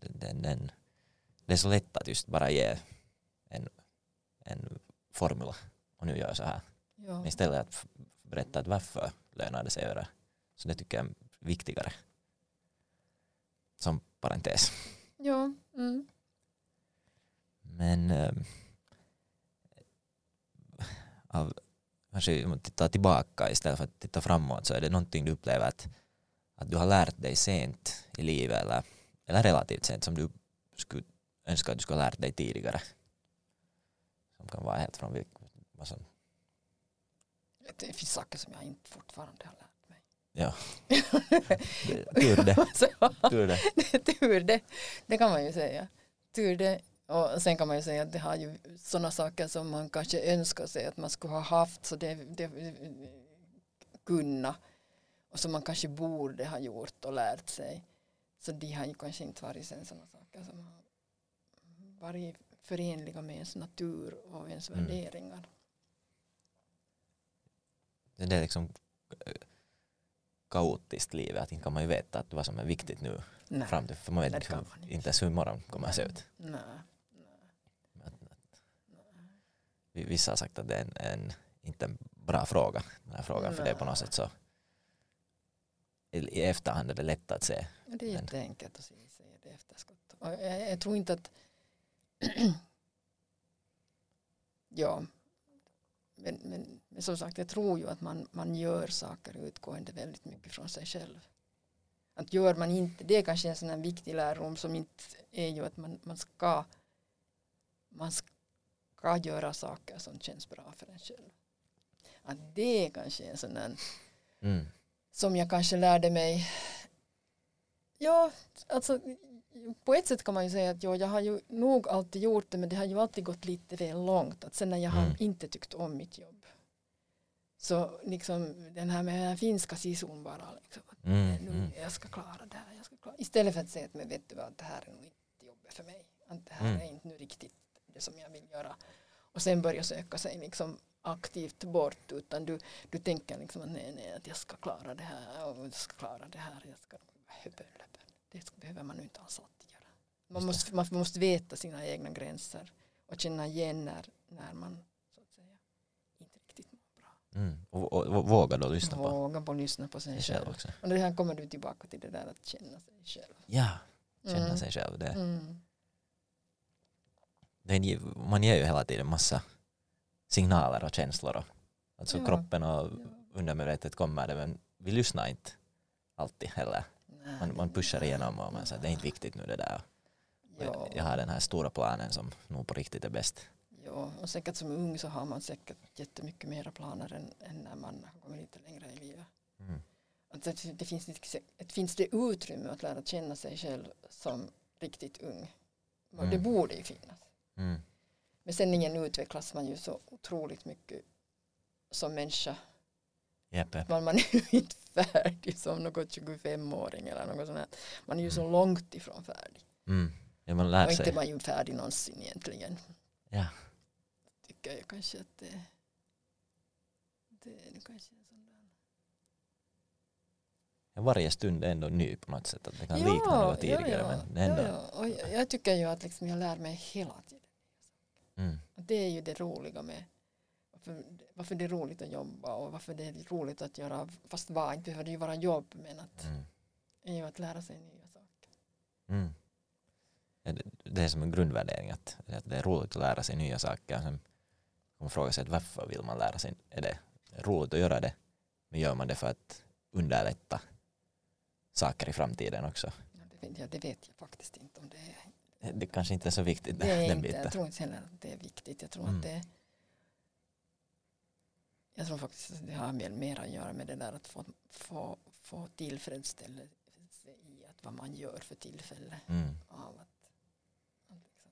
den, den, det är så lätt att just bara ge en, en formula och nu gör jag så här. ja. Men istället att berätta att varför lönar det sig att göra. Så det tycker jag är viktigare. Som parentes. ja. Mm. Men eh, av, kanske om man tittar tillbaka istället för att titta framåt så är det någonting du upplever att, att du har lärt dig sent i livet eller, eller relativt sent som du skulle önska att du skulle ha lärt dig tidigare. Som kan vara helt från vad som, Det finns saker som jag inte fortfarande har lärt mig. ja. Tur det. Tur det. tur det, det kan man ju säga. Tur det. Och sen kan man ju säga att det har ju sådana saker som man kanske önskar sig att man skulle ha haft så det, det kunna och som man kanske borde ha gjort och lärt sig. Så de har ju kanske inte varit sen sådana saker som har varit förenliga med ens natur och ens Mm. värderingar. Det är liksom eh, kaotiskt livet att inte kan man ju veta att vad som är viktigt nu Nej, fram till för man vet man inte. inte ens hur imorgon kommer att se ut. nej. Att, att, vi- vissa har sagt att det är en, en, inte en bra fråga, den här frågan, för det är på något sätt så i, i efterhand är det lätt att se. Ja, Det är jätteenkelt att se- säga det i efterskott. Och jag, jag tror inte att ja men, men, men som sagt jag tror ju att man, man gör saker utgående väldigt mycket från sig själv. Att gör man inte det är kanske en sån här viktig lärdom som inte är ju att man, man ska man ska göra saker som känns bra för en själv. Att det är kanske en sån där Mm. som jag kanske lärde mig. Ja, alltså på ett sätt kan man ju säga att ja, jag har ju nog alltid gjort det men det har ju alltid gått lite väl långt. Att sen när jag har Mm. inte tyckt om mitt jobb så liksom den här med den här finska sisun bara liksom, Mm. nu, Mm. jag ska klara det här. Jag ska klara. Istället för att säga att men vet du vad, det här är nog inte jobbet för mig. Att det här Mm. är inte nu riktigt det som jag vill göra. och sen börja söka sig liksom aktivt bort utan du, du tänker liksom att nej, nej, att jag ska klara det här och jag ska klara det här. Jag ska, det behöver man inte alls alltid göra. Man måste, man måste veta sina egna gränser och känna igen när, när man så att säga, inte riktigt mår bra. Mm. Och, och, och, våga då lyssna på Våga på lyssna på sig själv. också. Och det här kommer du tillbaka till det där att känna sig själv. Ja, känna mm. sig själv. Det. Mm. Det man ger ju hela tiden massa signaler och känslor. Och, alltså ja. kroppen och undermedvetet kommer det men vi lyssnar inte alltid heller. Man, man pushar igenom och man säger det är inte viktigt nu det där. Ja. Jag har den här stora planen som nog på riktigt är bäst. Ja, och säkert som ung så har man säkert jättemycket mera planer än, än när man har kommit lite längre i livet. Mm. Alltså det, det, finns, det finns det utrymme att lära känna sig själv som riktigt ung. Mm. Det borde ju finnas. Mm. Men sen igen utvecklas man ju så otroligt mycket som människa. Yep. Man, man är ju inte färdig som något 25-åring eller något sånt. Här. Man är ju så mm. långt ifrån färdig. Mm. Ja, man lär och sig. inte man ju färdig någonsin egentligen. Ja. Tycker jag kanske att det, det är kanske en sån där. Ja, varje stund är ändå ny på något sätt. Att det kan ja, likna något tidigare. Ja. Men ändå... ja. Och jag, jag tycker ju att liksom jag lär mig hela tiden. Mm. Det är ju det roliga med varför, varför det är roligt att jobba och varför det är roligt att göra, fast vad, inte behöver det ju vara jobb, men att, mm. är ju att lära sig nya saker. Mm. Det är som en grundvärdering att, det är roligt att lära sig nya saker. Sen kan man fråga sig varför vill man lära sig, är det roligt att göra det, men gör man det för att underlätta saker i framtiden också? Ja, det, vet jag, det vet jag faktiskt inte om det är det kanske inte är så viktigt. Det är den inte, jag tror inte heller att det är viktigt. Jag tror mm. att det jag tror faktiskt att det har mer att göra med det där att få, få, få tillfredsställelse i att vad man gör för tillfälle. Mm. Av att, att liksom.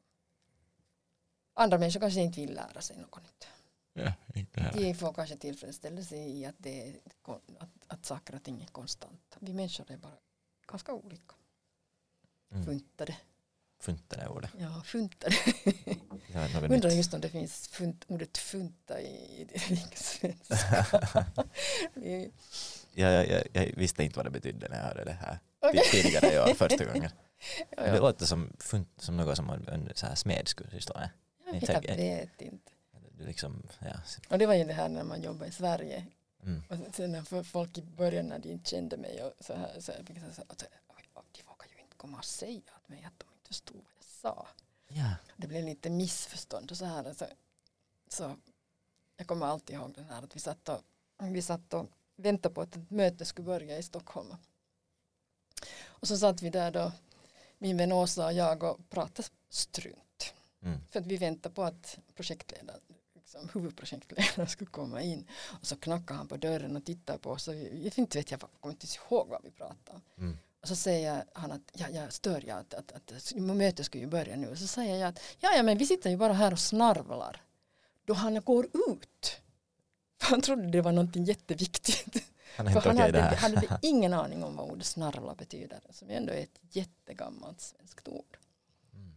Andra människor kanske inte vill lära sig något nytt. Ja, inte De får kanske tillfredsställelse i att, det är, att, att saker och ting är konstant. Vi människor är bara ganska olika. Mm. Funtade funtade ordet. Ja, funtade. Jag undrar just om det finns funt, ordet funta i, ja, jag, jag, jag, visste inte vad det betydde när jag hörde det här okay. tidigare år första gången. ja, ja. Det låter som, funt, som något som en så här smed skulle syssla med. Jag vet inte. Liksom, ja. Och det var ju det här när man jobbade i Sverige. Mm. Och sen när folk i början när de inte kände mig och så här, så så här, så här, de vågar ju inte komma och säga åt mig att de förstod vad jag sa. Ja. Det blev lite missförstånd och så här. Så, så jag kommer alltid ihåg den här att vi satt och, vi satt och väntade på att ett möte skulle börja i Stockholm. Och så satt vi där då, min vän Åsa och jag och pratade strunt. Mm. För att vi väntade på att projektledaren, liksom, huvudprojektledaren skulle komma in. Och så knackade han på dörren och tittade på oss. Och jag inte vet jag, kommer inte ihåg vad vi pratade om. Mm. Och så säger han att ja, jag stör jag att, att, att mötet ska ju börja nu. Och så säger jag att ja, ja men vi sitter ju bara här och snarvlar. Då han går ut. För han trodde det var någonting jätteviktigt. Han, För han hade, hade ingen aning om vad ordet snarvla betyder. Som ändå är ett jättegammalt svenskt ord. Mm.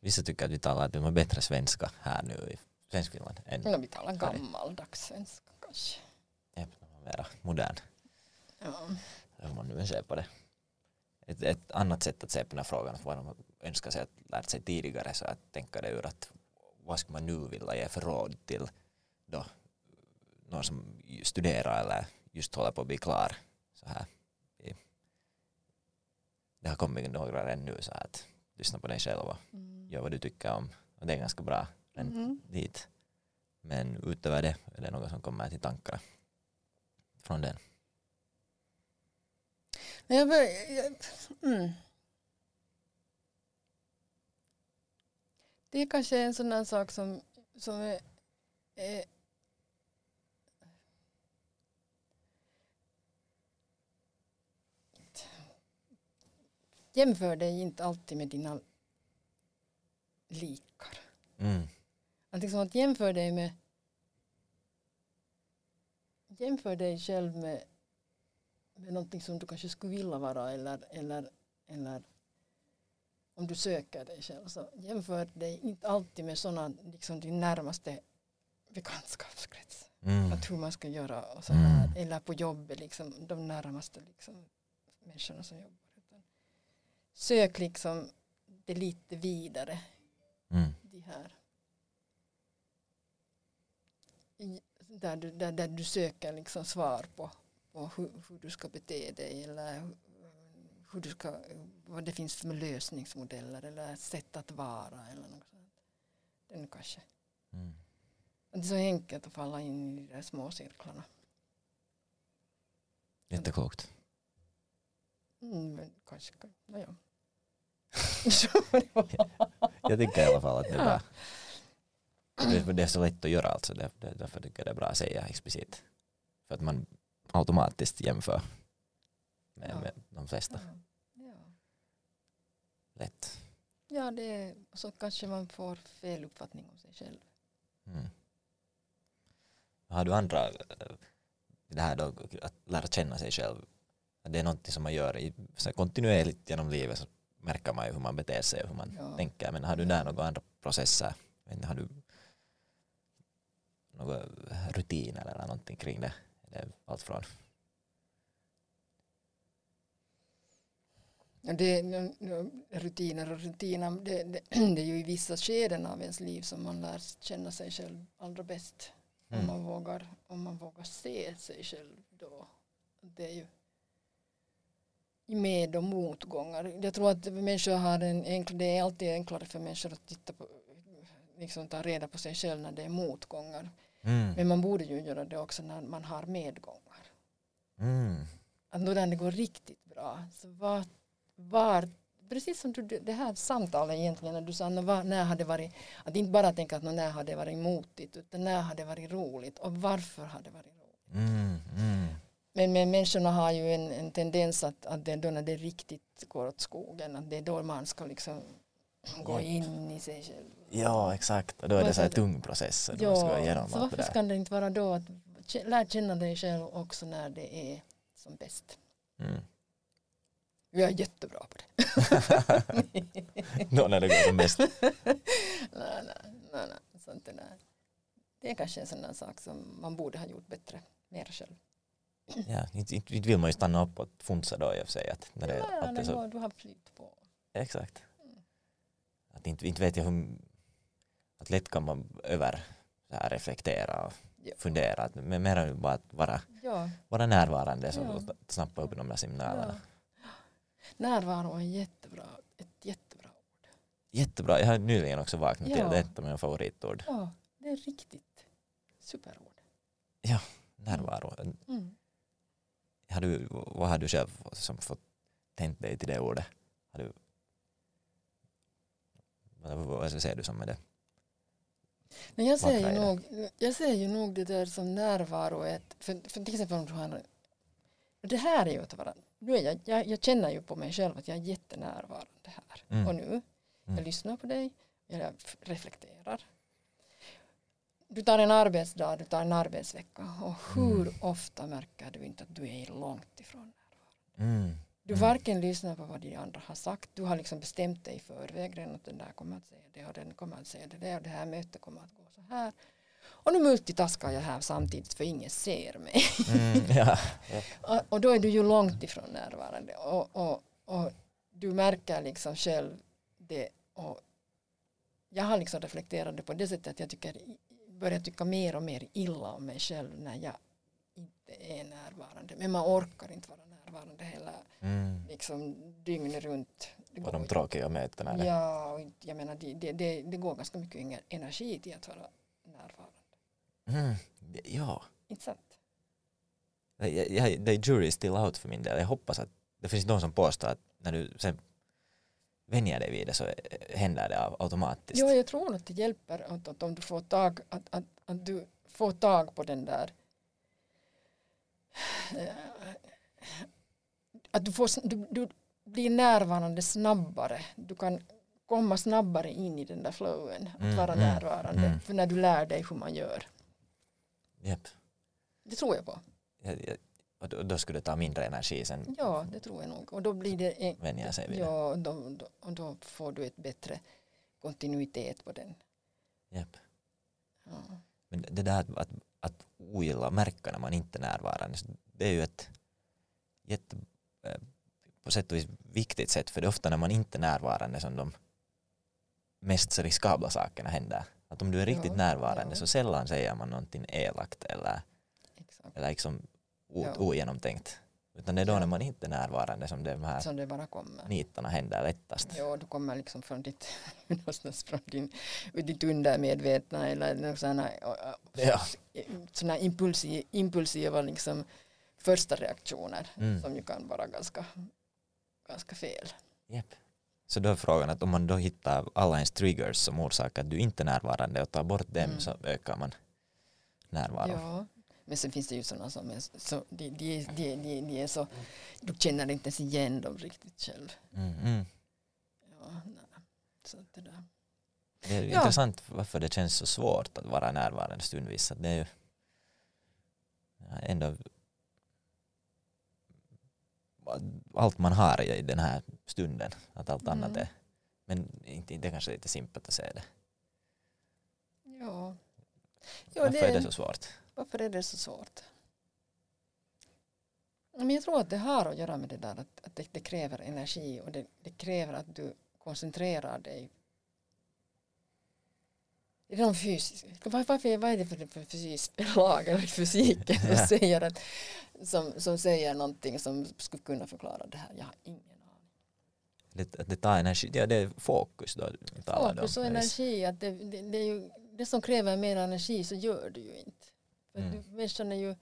Vissa tycker att vi talar att bättre svenska här nu i Svenskfinland. Än ja, vi talar gammaldags svenska kanske. Ja, mera modern. Ja. Hur man nu ser på det ett, ett, annat sätt att se på den här frågan, vad man önskar sig att lärt sig tidigare, så att tänka det ur att vad ska man nu vilja ge för råd till då någon som studerar eller just håller på att bli klar så här. Det har kommit några redan nu så att lyssna på dig själv och mm. gör vad du tycker om och det är ganska bra mm. dit. Men utöver det är det något som kommer till tankarna från den. Jag börjar, mm. Det är kanske en sån där sak som, som är, är Jämför dig inte alltid med dina likar. Mm. Att, liksom att jämför dig med jämför dig själv med någonting som du kanske skulle vilja vara eller, eller, eller om du söker dig själv så jämför dig inte alltid med sådana liksom din närmaste bekantskapskrets. Mm. Att hur man ska göra och så här. Mm. Eller på jobbet liksom de närmaste liksom, människorna som jobbar. Sök liksom det lite vidare. Mm. De här. I, där, du, där, där du söker liksom svar på, på hur, hur du ska bete dig eller hur- hur du ska, vad det finns för lösningsmodeller eller sätt att vara eller något sånt. Den kanske. Mm. Det är så enkelt att falla in i de där små cirklarna. Jätteklokt. Mm, men kanske, naja. Jag tycker i alla fall att det är bra. Det, det är så lätt att göra alltså. Det, det, därför tycker jag det är bra att säga explicit. För att man automatiskt jämför med, Ja. med de flesta. ja. Lätt. ja, det är, så kanske man får fel uppfattning om sig själv. Mm. Har du andra, eh, det här då att lära känna sig själv, det är någonting som man gör i, så kontinuerligt genom livet så märker man ju hur man beter sig och hur man Ja. tänker. Men har du där några andra processer? Har du några rutiner eller någonting kring det? Eller allt från det, rutiner och rutiner, det, det, det är ju i vissa skeden av ens liv som man lär känna sig själv allra bäst. Om, Mm. man vågar, om man vågar se sig själv då. Det är ju med och motgångar. Jag tror att människor har en enkel, det är alltid enklare för människor att titta på, liksom ta reda på sig själv när det är motgångar. Mm. Men man borde ju göra det också när man har medgångar. Mm. Att då när det går riktigt bra, så var, var precis som du, det här samtalet egentligen när du sa "Nå, var, när har det varit, att inte bara tänka att "Nå, när har det varit motigt utan när har det varit roligt och varför har det varit roligt. Mm. Mm. Men, men människorna har ju en, en tendens att, att det är då när det riktigt går åt skogen, att det är då man ska liksom gå in i sig själv. Ja, exakt. Och då är det så här tung process. Ja, så det varför ska det inte vara då att kä- lär känna dig själv också när det är som bäst. Mm. Jag är jättebra på det. Då när det går som bäst. nej, nej, nej, nej. Sånt det, där. det är kanske en sån där sak som man borde ha gjort bättre, mer själv. Ja, inte, inte vill man ju stanna upp och funsa då i och för sig. Att när det, ja, att det så, du har flyt på. exakt. Att inte, inte vet jag hur att lätt kan man över så här reflektera och Ja. fundera. Att, men mer bara att vara, Ja, vara närvarande så Ja. att snappa upp de där signalerna. ja. Närvaro är jättebra, ett jättebra ord. Jättebra, jag har nyligen också vaknat till Ja. det. är ett av mina favoritord. Ja, det är riktigt superord. Närvaro. Mm. Har du, vad har du själv som fått tänt dig till det ordet? Har du, vad, säger du som med det? Men jag ser, ju nog, jag ser ju nog det där som närvaro. Ett, för, för till exempel om du har det här är ju att vara, nu är jag, jag, jag känner ju på mig själv att jag är jättenärvarande här Mm. och nu. Jag Mm. lyssnar på dig, jag reflekterar. Du tar en arbetsdag, du tar en arbetsvecka och hur Mm. ofta märker du inte att du är långt ifrån närvaro? Du Mm. varken lyssnar på vad de andra har sagt, du har liksom bestämt dig i förväg redan att den där kommer att säga det och den kommer att säga det där och det här mötet kommer att gå så här. Och nu multitaskar jag här samtidigt för ingen ser mig. Mm. Ja. Och, och då är du ju långt ifrån närvarande och, och, och du märker liksom själv det och jag har liksom reflekterat det på det sättet att jag tycker, börjar tycka mer och mer illa om mig själv när jag inte är närvarande. Men man orkar inte vara närvarande hela Mm. liksom dygnet runt. Det går de tråkiga mötena. eller? Ja, och jag menar det, det, det, det går ganska mycket ener- energi till att vara närvarande. Mm. Ja, Inte sant? jag, jag, är jury still out för min del. Jag hoppas att det finns någon som påstår att när du sen vänjer dig vid det så händer det au- automatiskt. Jo, jag tror att det hjälper att, att om du får tag, att, att, att du får tag på den där eh, att du, får, du, du blir närvarande snabbare. Du kan komma snabbare in i den där flowen, att Mm, vara mm, närvarande. mm. För när du lär dig hur man gör. Japp. Det tror jag på. Jag, jag, Och då, skulle det ta mindre energi sen Ja, det tror jag nog. Och då blir det en, vänja sig vid det. ja, då, då, och då får du ett bättre kontinuitet på den. Japp. Ja. Men det där att, att, att ogilla märka när man inte är närvarande, det är ju ett jätte, på sätt och vis viktigt sätt för det är ofta när man inte är närvarande som de mest riskabla sakerna händer. Att om du är riktigt Ja, närvarande ja. så sällan säger man någonting elakt eller, Exakt. eller liksom o, Ja. ogenomtänkt. Utan det är då när man inte är närvarande som de här Som det bara kommer. nitarna händer lättast. Ja, du kommer liksom från ditt, någonstans från din, ditt undermedvetna eller här, Ja. såna här impulsiva, impulsiva liksom första reaktioner Mm. som ju kan vara ganska, ganska fel. Japp. Så då är frågan att om man då hittar alla ens triggers som orsakar att du inte är närvarande och tar bort dem Mm. så ökar man närvaron. Ja. Men sen finns det ju sådana som är så, de, de, de, de, de är så, du känner inte ens igen dem riktigt själv. Mm, mm. Ja, nej. Så det där. Det är Ja. intressant varför det känns så svårt att vara närvarande stundvis. Att det är ju ändå allt man har i den här stunden. Att allt annat Mm. är men inte, det är kanske lite simpelt att säga det. Ja. Ja, Varför det, är det så svårt? Varför är det så svårt? Men jag tror att det har att göra med det där att, att det, det kräver energi och det, det kräver att du koncentrerar dig. De fysiska, varför, vad är det för, för fysisk lag eller fysiken som, Ja. säger att, som, som säger någonting som skulle kunna förklara det här? Jag har ingen aning. Det, det tar energi, ja, det är fokus då. du talar Fokus och energi, att det, det, det, är ju, det som kräver mer energi så gör du ju inte. För Mm. du, människan är ju,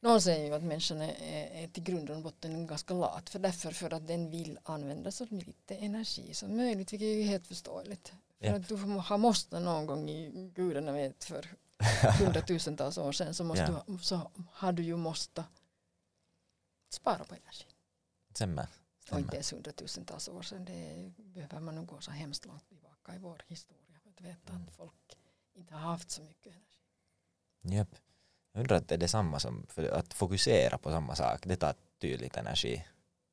någon säger ju att människan är, är, är till grund och botten ganska lat. För därför för att den vill använda så lite energi som möjligt, vilket är ju helt förståeligt. För att du har måste någon gång i gudarna vet för hundratusentals år sedan så, måste du, så har du ju måste spara på energi. Stämmer. Och inte ens hundratusentals år sedan. Det behöver man nog gå så hemskt långt tillbaka i vår historia för att veta Mm. att folk inte har haft så mycket energi. Japp. Jag undrar att det är detsamma som för att fokusera på samma sak. Det tar tydligt energi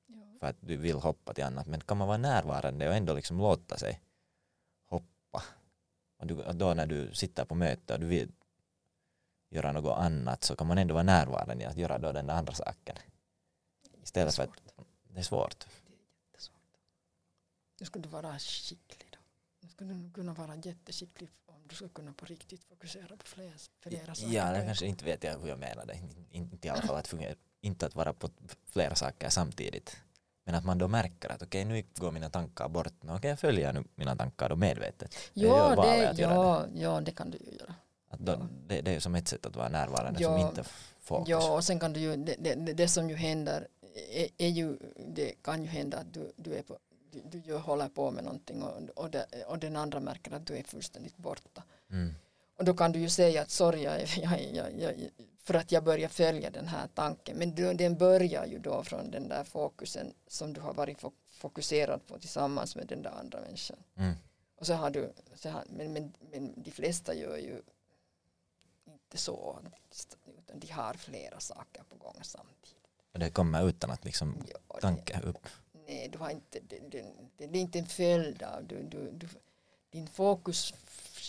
Ja. för att du vill hoppa till annat. Men kan man vara närvarande och ändå liksom låta sig. Och, du, då när du sitter på möte och du vill göra något annat så kan man ändå vara närvarande i att göra då den andra saken. Istället för att det är svårt. Det är du vara skicklig då. Du kunna vara jätteskicklig om du ska kunna på riktigt fokusera på flera, flera saker. Ja, det kanske inte vet jag hur jag menade. In- Inte i alla fall att fungera, inte att vara på flera saker samtidigt. Men att man då märker att okej nu går mina tankar bort. Okej jag följer nu mina tankar då medvetet. Gör Ja, det, ja, ja, det kan du ju göra. Då, Ja. det, det är som ett sätt att vara närvarande Ja. som inte fokus. Ja, och sen kan du ju, det, det, det, som ju händer är, är ju, det kan ju hända att du, du, är på, du, du ju håller på med någonting och, och, och den andra märker att du är fullständigt borta. Mm. Och då kan du ju säga att sorry, jag, jag, jag, för att jag börjar följa den här tanken. Men den börjar ju då från den där fokusen som du har varit fo- fokuserad på tillsammans med den där andra människan. Mm. Och så har du, så har, men, men, men de flesta gör ju inte så, utan de har flera saker på gång samtidigt. Och det kommer utan att liksom Ja, tanke upp. Nej, du har inte, det, det, det, det är inte en följd av, du, du, du, din fokus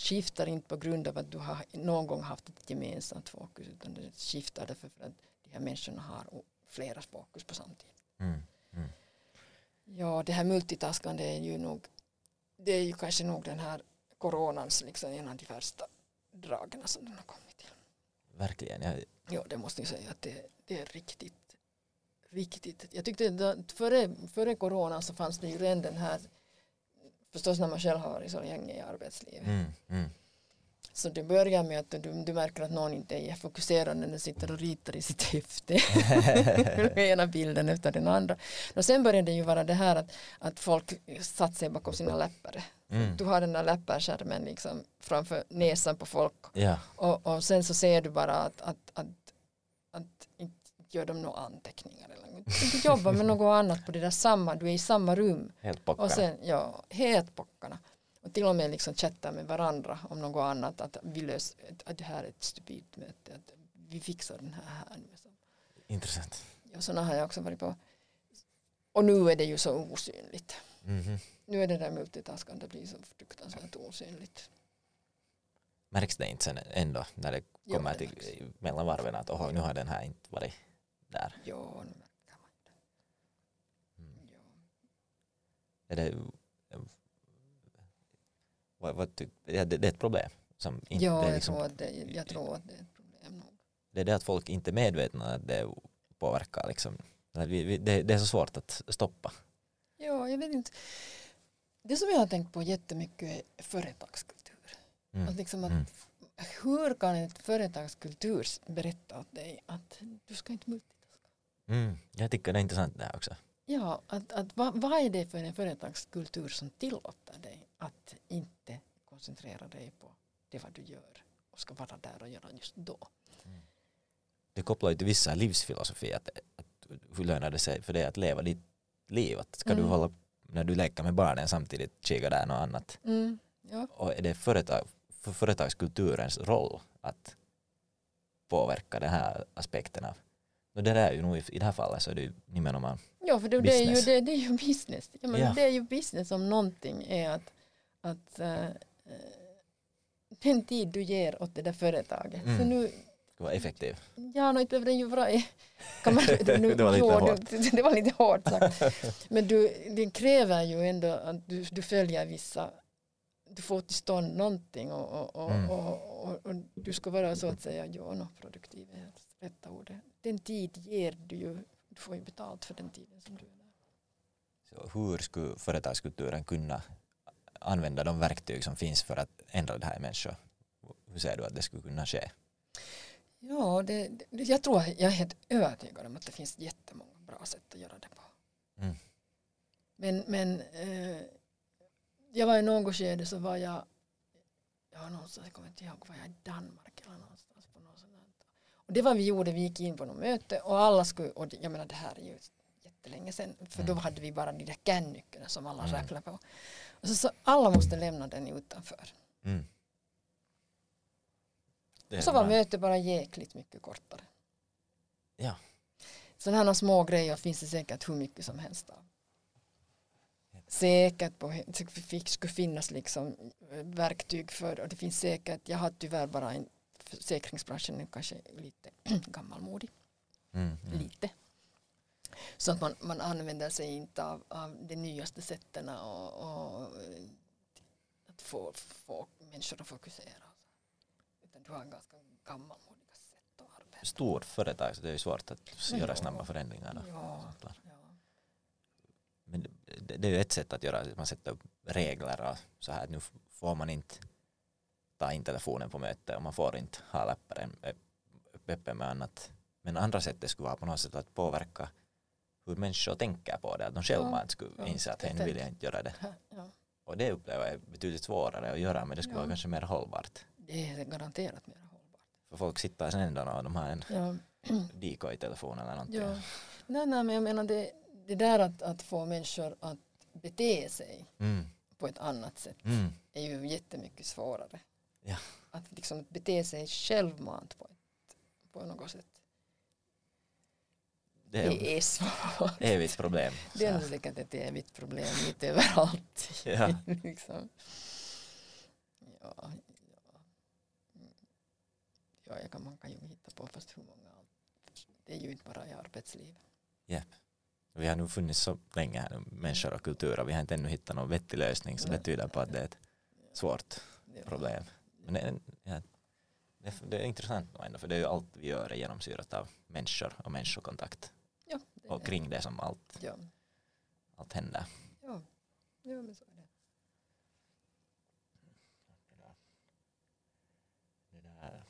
skiftar inte på grund av att du har någon gång haft ett gemensamt fokus utan det skiftar därför för att de här människorna har flera fokus på samtidigt. Mm. Ja, det här multitaskande är ju nog, det är ju kanske nog den här coronans liksom en av de värsta dragen som den har kommit till. Verkligen. Jag, Ja, det måste jag säga att det, det är riktigt, riktigt. Jag tyckte att före, före corona så fanns det ju redan den här, förstås när man själv har varit så länge i arbetslivet. mm. Mm. Så det börjar med att du, du märker att någon inte är fokuserad när den sitter och ritar i sitt häfte. ena bilden efter den andra. Och sen börjar det ju vara det här att, att folk satt sig bakom sina läppar. Mm. Du har den där läpparskärmen liksom framför näsan på folk Ja. och, och sen så ser du bara att, att, att, att inte gör de några anteckningar eller. Du jobbar med något annat på det där samma, du är i samma rum Helt pockarna. och sen, ja, helt pockarna. Och till och med liksom chatta med varandra om något annat, att vi löser, att det här är ett stupidt möte, att vi fixar den här här. Intressant. Ja, sådana har jag också varit på. Och nu är det ju så osynligt. Mhm. Nu är det där multitaskande blir så fruktansvärt osynligt. Märks det inte sen ändå när det Jo, kommer det till mellan varven att oho, nu har den här inte varit där. Ja, nu märker man det. Mm. Ja. Det, vad, vad ty, det, det är ett problem. Som inte, Ja, jag, liksom, tror att det, jag tror att det är ett problem nog. det är det att folk inte är medvetna att det påverkar. Liksom. Det, det är så svårt att stoppa. Ja, jag vet inte. Det som jag har tänkt på jättemycket är företagskultur. Mm. Att liksom att Mm. Hur kan ett företagskultur berätta åt dig att du ska inte multitaska? Mm. Jag tycker det är intressant det här också. Ja, att, att vad, vad är det för en företagskultur som tillåter dig att inte koncentrera dig på det vad du gör och ska vara där och göra just då? Det kopplar ju till vissa livsfilosofi att, att hur lönar det sig för dig att leva ditt liv? Att ska du Mm. hålla när du leker med barnen samtidigt kika där något annat? Mm, ja. Och är det företag, för företagskulturens roll att påverka den här aspekten av och det där är ju nog i, i det här fallet så är det ju nimenomaan ja, för det, det, är ju, det, det är ju business. Ja, men Ja. Det är ju business om någonting är att, att äh, den tid du ger åt det där företaget. Så Mm. nu, ska vara effektiv. Ja, nu inte behöver den ju vara. Kan man, nu, Det var lite jo, hårt. Det, det var lite hårt sagt. Men du, det kräver ju ändå att du, du följer vissa... Du får till stånd någonting och, och, och, Mm. och, och, och du ska vara så att säga ja, no, produktiv det rätta ordet. Den tid ger du ju, du får ju betalt för den tiden som du är där. Så hur skulle företagskulturen kunna använda de verktyg som finns för att ändra det här i människor? Hur ser du att det skulle kunna ske? Ja, det, det, jag tror, jag är helt övertygad om att det finns jättemånga bra sätt att göra det på. Mm. Men, men eh, jag var i något skede så var jag, jag var någonstans, jag kommer inte ihåg, var jag i Danmark eller någonstans på något sånt där. Och det var vi gjorde, vi gick in på något möte och alla skulle, och jag menar det här är ju jättelänge sedan, för då Mm. hade vi bara de där kännyckorna som alla Mm. räknade på. Och så, så alla måste lämna den utanför. Mm. Är Så var mötet bara jäkligt mycket kortare. Ja. Sådana små grejer finns det säkert hur mycket som helst av. Säkert på, det skulle finnas liksom eh, verktyg för och det finns säkert, jag har tyvärr bara en försäkringsbranschen nu kanske lite gammalmodig, Mm. Mm. lite. Så att man, man använder sig inte av, av de nyaste sätten och, och eh, att få, få människor att fokusera. Utan du har ganska gammalmodiga sätt att arbeta. Stort företag så det är svårt att göra snabba förändringar. Ja, ja. Men det, det är ju ett sätt att göra, man sätter upp regler och så här nu får man inte ta in telefonen på möte och man får inte ha läpparen öppen med annat. Men andra sättet skulle vara på något sätt att påverka hur människor tänker på det, att de själva Ja, skulle ja, inse att hej nu vill jag inte göra det. Ja, Och det upplever jag är betydligt svårare att göra men det skulle Ja. vara kanske mer hållbart. det är garanterat mer hållbart. För folk sitter sen ändå och de har en Ja, decoy-telefon eller någonting. ja. Nej, nej, men jag menar det, det där att, att få människor att bete sig Mm. på ett annat sätt Mm. är ju jättemycket svårare. Ja. Att liksom bete sig självmant på, ett, på något sätt. Det är Det är svårt. ett evigt problem. Det är Så- nog säkert ett evigt problem lite överallt. Ja. liksom. ja, ja. Ja jag kan, man kan ju hitta på fast hur många. Det är ju inte bara i arbetslivet. Vi har nu funnits så länge här, människor och kultur, och vi har inte ännu hittat någon vettig lösning, så det tyder på att det är ett svårt Ja. problem. Men det, är- ja, det, det är intressant ändå, för det är ju allt vi gör är genomsyrat av människor och människokontakt. Ja, det Och kring det som allt, Ja, allt händer. ja. ja men så är det.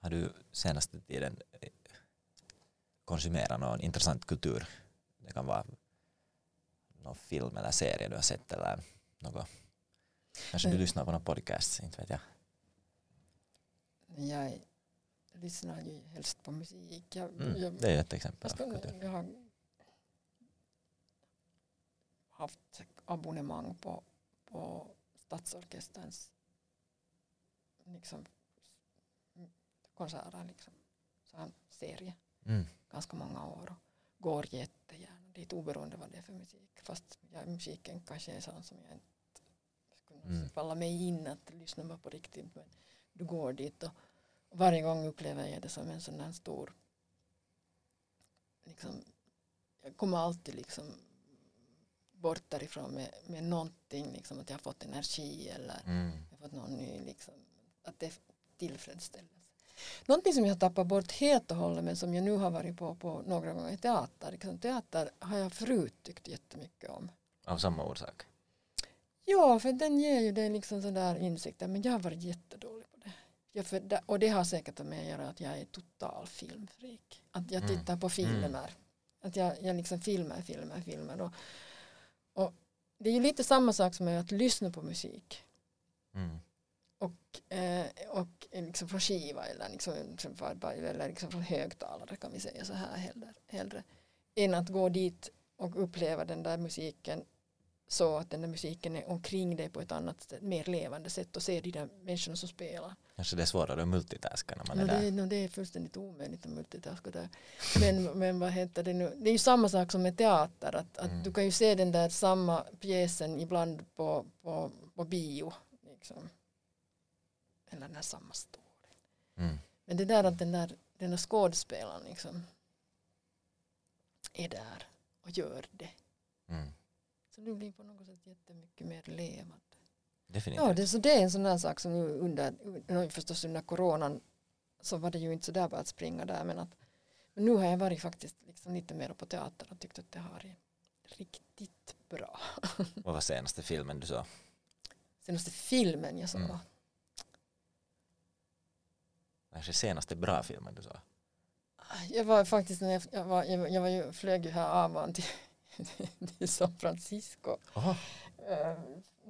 Har du senaste tiden eh, konsumerat någon intressant kultur? Det kan vara någon film eller serie du har sett eller något. Kanske du Eh. lyssnar på någon podcast, inte vet jag. Jag lyssnar ju helst på musik. Jag, Mm, jag, det är ett exempel kultur. jag har haft abonnemang på, på Stadsorkesterns liksom, konserter, liksom. så här serie, Mm. ganska många år och går jättegärna dit oberoende vad det är för musik. Fast ja, musiken kanske är sån som jag inte skulle Mm. falla mig in att lyssna bara på riktigt. Men du går dit och varje gång upplever jag det som en sån här stor liksom, jag kommer alltid liksom bort därifrån med, med någonting, liksom att jag har fått energi eller Mm. jag har fått någon ny, liksom, att det tillfredsställelse. Någonting som jag har tappat bort helt och hållet men som jag nu har varit på, på några gånger är teater. Liksom, teater har jag förut tyckt jättemycket om. Av samma orsak. Ja, för den ger ju dig liksom sådär insikter men jag har varit jättedålig på det. Jag för och det har säkert med att göra att jag är total filmfreak. Att jag Mm. tittar på filmer. Att jag, jag liksom filmar, filmar, filmar. Och, och det är ju lite samma sak som att lyssna på musik. Mm. och, eh, och liksom från skiva eller liksom, eller liksom från högtalare kan vi säga så här hellre, hellre än att gå dit och uppleva den där musiken så att den där musiken är omkring dig på ett annat sätt, mer levande sätt och se de där människorna som spelar. Kanske det är svårare att multitaska när man No, är det, där. no, det är fullständigt omöjligt att multitaska där. Men, men vad heter det nu? Det är ju samma sak som med teater. Att, att Mm. Du kan ju se den där samma pjäsen ibland på, på, på bio. Liksom. Eller den här samma story. Mm. Men det där att den där, den där skådespelaren liksom är där och gör det. Mm. Så det blir på något sätt jättemycket mer levande. Definitivt. Ja, det, så det är en sån där sak som under, förstås under coronan så var det ju inte så där bara att springa där men att men nu har jag varit faktiskt liksom lite mer på teater och tyckt att det har varit riktigt bra. Vad var senaste filmen du såg? Senaste filmen jag såg Mm. Kanske senaste bra filmen du såg? jag var faktiskt när jag, jag, var, jag, var- jag var ju, flög ju här av till, till San Francisco Oho, eh,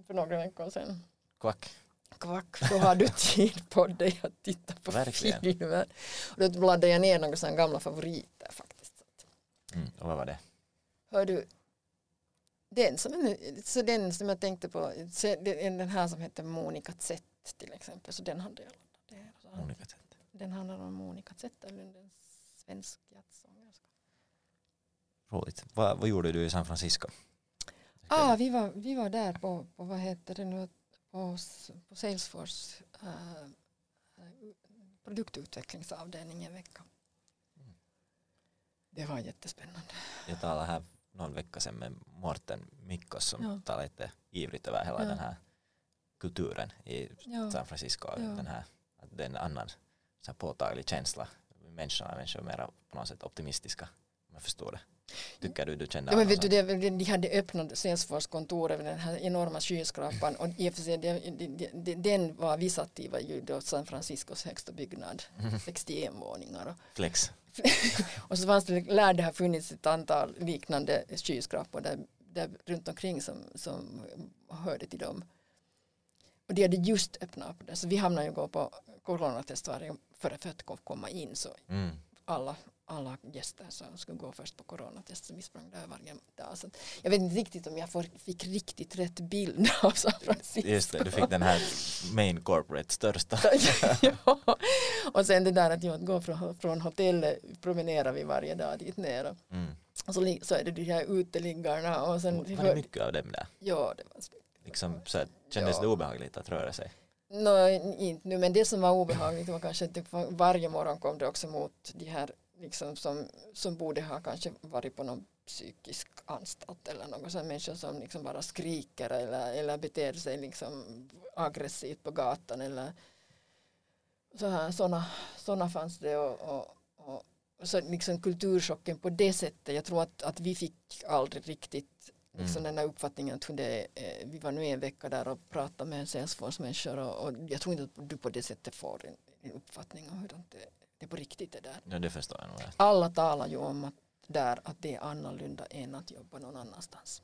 för några veckor sedan. kvack. Kvack, då har du tid på dig att titta på Verkligen. filmer. Och då blandade jag ner några sådana gamla favoriter faktiskt. Mm. Och vad var det? Hör du, den som, så den som jag tänkte på, den här som heter Monica Z till exempel, så den hade jag laddat ner. Olika sätt. Den handlar om Monica Zetterlund, en svensk jazzsångerska. Roligt. Vad, vad gjorde du i San Francisco? Ah, vi, var, vi var där på, på vad heter det nu, på, på Salesforce uh, produktutvecklingsavdelning en vecka. Mm. Det var jättespännande. Jag talade här någon vecka sedan med Morten Mikkos som Ja. talade lite ivrigt över hela Ja. den här kulturen i Ja, San Francisco. Ja. Den här, att det är en annan så här påtaglig känsla. Människorna, människor är mer på något sätt optimistiska. Om jag förstår det. Tycker du du känner Ja, men vet du, det, de hade öppnat Salesforce-kontoret med den här enorma skyskrapan och i och för sig, det, det, det, den var vi satt i var ju då San Franciscos högsta byggnad, 61 våningar. Och, Flex. och så fanns det, lär det ha funnits ett antal liknande skyskrapor där, där runt omkring som, som hörde till dem. Och de hade just öppnat upp det, så vi hamnade ju gå på coronatest varje för att komma in så Mm. alla, alla gäster som skulle gå först på coronatest vi sprang där varje dag. Så jag vet inte riktigt om jag fick riktigt rätt bild av San Francisco. Just det, du fick den här main corporate största. ja. Och sen det där att, ju, att gå från, från hotellet promenerar vi varje dag dit ner och, Mm. så, så är det de här uteliggarna och sen Var det mycket av dem där? ja det var. Liksom, så här, kändes Ja. det obehagligt att röra sig? Nå, inte nu, men det som var obehagligt var kanske att varje morgon kom det också mot de här liksom som, som borde ha kanske varit på någon psykisk anstalt eller något sånt människor som liksom bara skriker eller, eller beter sig liksom aggressivt på gatan eller så här, såna, såna fanns det och, och, och så liksom kulturchocken på det sättet jag tror att, att vi fick aldrig riktigt liksom Mm. den här uppfattningen att det, eh, vi var nu en vecka där och pratade med Salesforce-människor och, och jag tror inte att du på det sättet får en, en uppfattning om hur det, det på riktigt är där. Ja, det förstår jag nog. Alla talar ju om att, där att det är annorlunda än att jobba någon annanstans.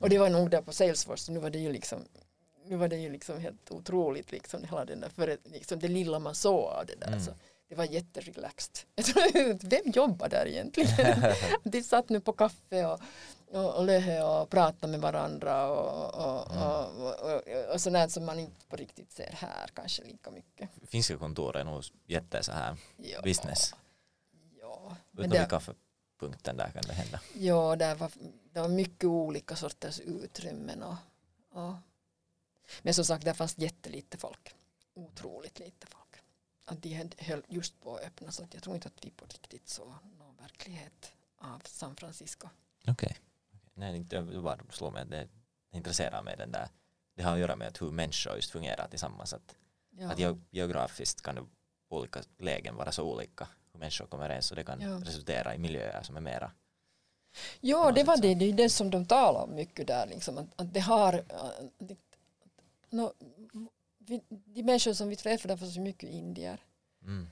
Och det var nog där på Salesforce, nu var det ju liksom nu var det ju liksom helt otroligt liksom hela den där, för liksom det lilla man såg av det där Mm. så det var jätterelaxed. Vem jobbar där egentligen? De satt nu på kaffe och, och, och löhe och pratade med varandra och, och, Mm. och, och, och, sådär som man inte på riktigt ser här kanske lika mycket. Finska kontor är nog jätte så här Ja, business. Ja, Utom vid det, kaffepunkten där kan det hända. ja där var, det var mycket olika sorters utrymmen. Och, och. Men som sagt, där fanns jättelite folk. Otroligt lite folk. Att de hade- höll just på att öppna så att jag tror inte att vi på riktigt såg någon verklighet av San Francisco. Okej. Nej, inte det bara slår mig det intresserar mig den där. Det har att göra med att hur människor just fungerar tillsammans. Att, Ja. att ge- geografiskt kan det på olika lägen vara så olika hur människor kommer överens och det kan Ja. resultera i miljöer som är mera Ja, det var det. Det är det som de talar om mycket där. Liksom, att, att det har... Det, no, vi, de människor som vi träffade var så mycket indier. mm.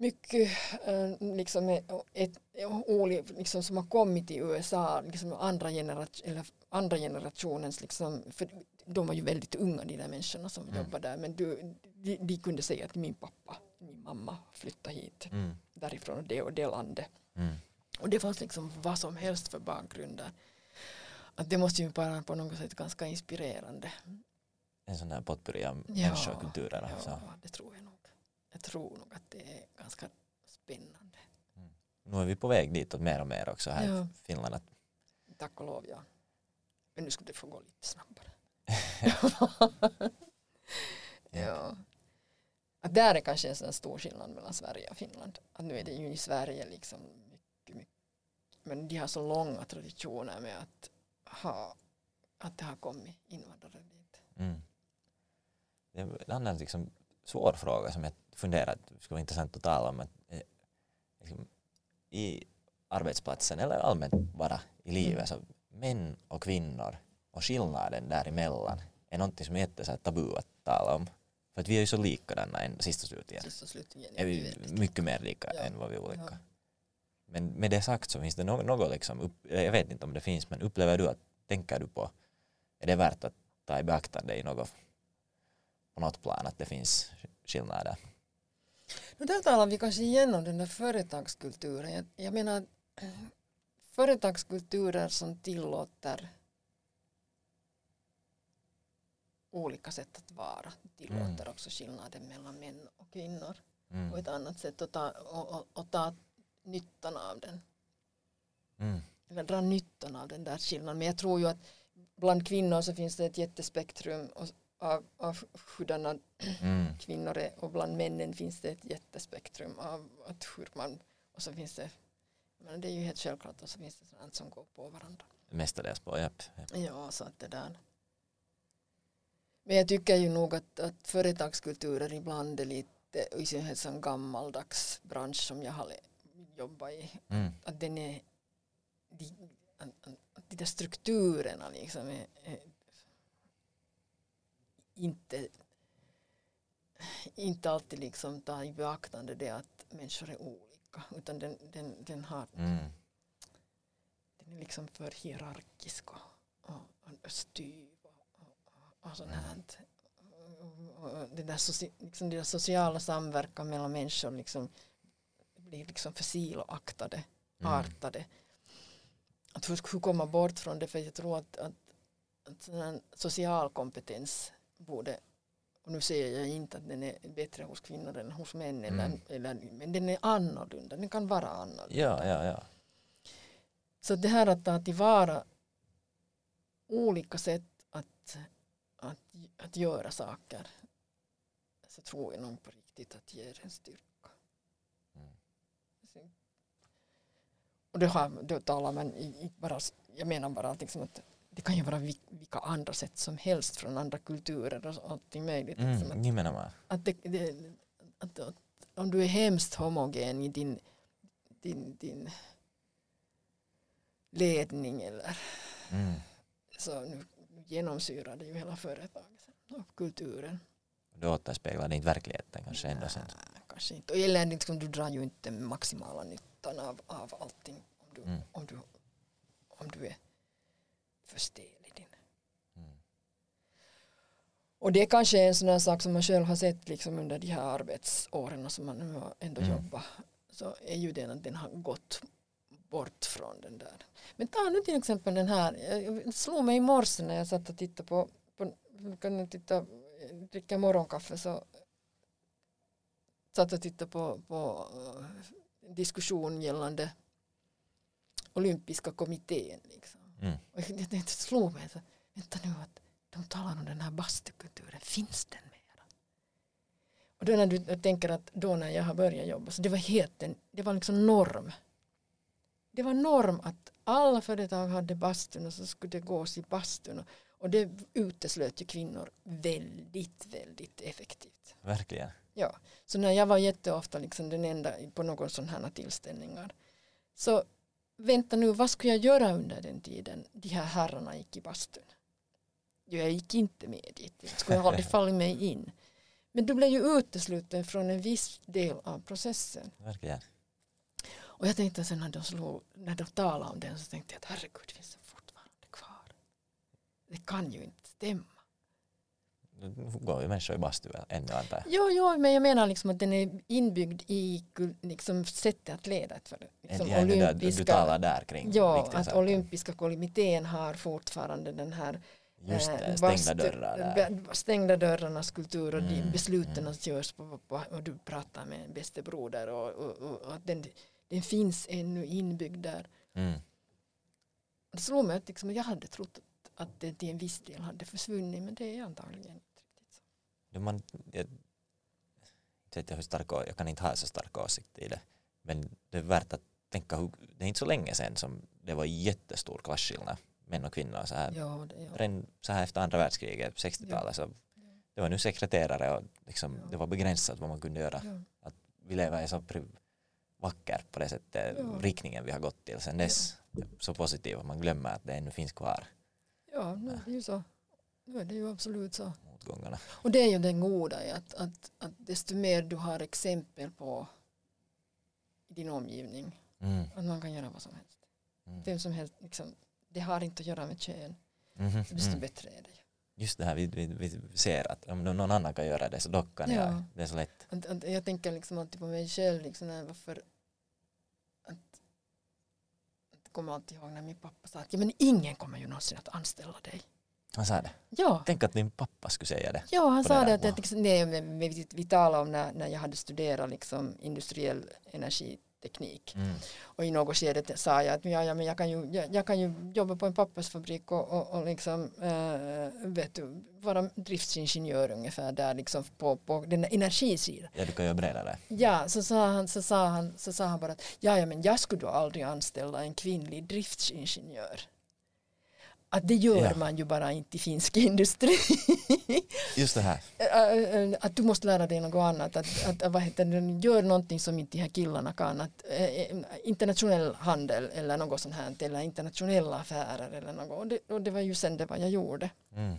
Mycket äh, liksom, ett, ett, oli- liksom, som har kommit till USA, liksom andra, generation, eller andra generationens, liksom, för de var ju väldigt unga de där människorna som Mm. jobbade där, men du, de, de kunde säga att min pappa, min mamma flyttade hit Mm. därifrån det och det landet. Mm. Och det fanns liksom vad som helst för bakgrunder. Att det måste ju vara på något sätt ganska inspirerande. En sån där potpurri av människor och kulturer. ja, Så. det tror jag. Jag tror nog att det är ganska spännande. Nu är vi på väg ditåt mer och mer också här Ja. i Finland. Att, Tack och lov, ja. Men nu skulle det få gå lite snabbare. ja. Att där är kanske en sån stor skillnad mellan Sverige och Finland. Att nu är det ju i Sverige liksom mycket, mycket. Men de har så långa traditioner med att ha att det har kommit invandrare dit. mm. Det är en annan liksom, svår fråga som jag funderar att det skulle vara intressant att tala om. Att, eh, liksom, I arbetsplatsen eller allmänt bara i livet så män och kvinnor och skillnaden däremellan är någonting som är jätte så här, tabu att tala om. För att vi är ju så likadana än sist och slutligen. Sist och slutligen är vi mycket mer lika Ja. än vad vi är olika. Ja. Men med det sagt så finns det något, något liksom, upp, jag vet inte om det finns, men upplever du att, tänker du på, är det värt att ta i beaktande i något, på något plan att det finns skillnader? No, där talar vi kanske igenom den där företagskulturen. Jag, jag menar företagskulturer som tillåter olika sätt att vara tillåter Mm. också skillnaden mellan män och kvinnor Mm. och ett annat sätt att ta, och, och, och ta nyttan av den Mm. eller dra nyttan av den där skillnaden men jag tror ju att bland kvinnor så finns det ett jättespektrum och- av, av hurdana Mm. kvinnor är och bland männen finns det ett jättespektrum av att hur man och så finns det men det är ju helt självklart och så finns det sådant som går på varandra. Mestadels på, japp. japp. Ja, så att det där. Men jag tycker ju nog att, att företagskulturer ibland är lite, i synnerhet som gammaldags bransch som jag har jobbat i, Mm. att den är, de, att de där strukturerna liksom är, är inte, inte alltid liksom tar i beaktande det att människor är olika, utan den, den, den har Mm. den är liksom för hierarkisk och, och, och styv och, och, och sånt här. Och, och det där, liksom det där sociala samverkan mellan människor liksom blir liksom för siloaktade, Mm. artade. Att hur, hur komma bort från det, för jag tror att, att, att social kompetens borde och nu säger jag inte att den är bättre hos kvinnor än hos män, eller, Mm. eller, men den är annorlunda, den kan vara annorlunda. Ja, ja, ja. Så det här att ta tillvara olika sätt att, att, att göra saker så tror jag nog på riktigt att ger en styrka. Mm. Och det har, då talar man i, i bara, jag menar bara liksom att det kan ju vara vil- vilka andra sätt som helst från andra kulturer och allting möjligt. Liksom Mm. att, Nimenomaan. att, det, det, att, att om du är hemskt homogen i din, din, din ledning eller Mm. så nu genomsyrar det ju hela företaget av kulturen. Det återspeglar det inte verkligheten kanske ändå sen. Nej, kanske inte. Och Eller liksom, du drar ju inte maximala nyttan av, av allting om du, Mm. om, du, om du är för stel i din. Mm. Och det är kanske en sån här sak som man själv har sett liksom under de här arbetsåren som man nu ändå Mm. jobbat. Så är ju den att den har gått bort från den där. Men ta nu till exempel den här, jag slog mig i morse när jag satt och tittade på, på kan ni titta, dricka morgonkaffe så satt och tittade på, på eh, diskussion gällande olympiska kommittén. Liksom. Mm. Och tänkte, det slog mig, så, vänta nu att de talar om den här bastukulturen, finns den mera? Och då när du tänker att då när jag har börjat jobba, så det var helt en, det var liksom norm. Det var norm att alla företag hade bastun och så skulle det gås i bastun. Och, och det uteslöt ju kvinnor väldigt, väldigt effektivt. Verkligen. Ja, så när jag var jätteofta liksom den enda på någon sån här tillställningar. Så vänta nu, vad skulle jag göra under den tiden de här herrarna gick i bastun? Jo, jag gick inte med dit, det skulle aldrig fallit mig in. Men du blev ju utesluten från en viss del av processen. Verkligen. Och jag tänkte sen när de, slog, när de talade om den så tänkte jag att herregud, finns det fortfarande kvar? Det kan ju inte stämma. Nu går ju människor i bastu ännu antar jag. Jo, jo, men jag menar liksom att den är inbyggd i liksom sättet att leda för liksom Ja, där, du olympiska, talar där kring ja, att saker. olympiska kommittén har fortfarande den här Just eh, det, stängda dörrar där. stängda dörrarnas kultur och de Mm, besluten mm. som görs på, på, och du pratar med en bäste broder och, och, och, och att den, den finns ännu inbyggd där. Mm. Det slog mig att liksom, jag hade trott att, att det till en viss del hade försvunnit men det är antagligen inte. Det man, jag, inte vet jag, hur stark, å- jag kan inte ha så stark åsikt i det. Men det är värt att tänka, hur, det är inte så länge sedan som det var jättestor klasskillnad män och kvinnor. Så här, Ja, det, ja. redan så här efter andra världskriget, 60-talet, så det var nu sekreterare och liksom, Ja. det var begränsat vad man kunde göra. Ja. Vi lever i så vackert på det sättet, riktningen vi har gått till sen dess. Så positiv att man glömmer att det ännu finns kvar, Ja, nu är det ju så. Nu är det ju absolut så. Motgångarna. Och det är ju den goda i att, att, att desto mer du har exempel på i din omgivning, Mm. att man kan göra vad som helst. Mm. Vem som helst, liksom, det har inte att göra med kön, Mhm, så desto mm. bättre är det. ju. Just det här, vi, vi, vi ser att om någon annan kan göra det så då kan Ja. jag. Det är så lätt. Att, att jag tänker liksom alltid på mig själv, liksom, varför att, att kommer alltid ihåg när min pappa sa att ja, men ingen kommer ju någonsin att anställa dig. Han sa det. Ja, Tänk att din pappa skulle säga det. Ja, han sa det att, att nej, men vi, vi talade om när, när jag hade studerat liksom, industriell energiteknik. Mm. Och i något skede sa jag att ja, ja, men jag, kan ju, jag, jag kan ju jobba på en pappersfabrik och, och, och liksom, eh, vet du, vara driftsingenjör ungefär där liksom på, på den energisidan. Ja, du kan ju bredda det. Ja, så sa han, så sa han, så sa han bara att ja, ja, men jag skulle då aldrig anställa en kvinnlig driftsingenjör. Att det gör Ja. man ju bara inte i finsk industri. Just det här. Att du måste lära dig något annat. Att, att, vad heter det, gör någonting som inte de här killarna kan. Att, internationell handel eller något sånt här. Eller internationella affärer eller något. Och det, och det var ju sen det vad jag gjorde. Mm.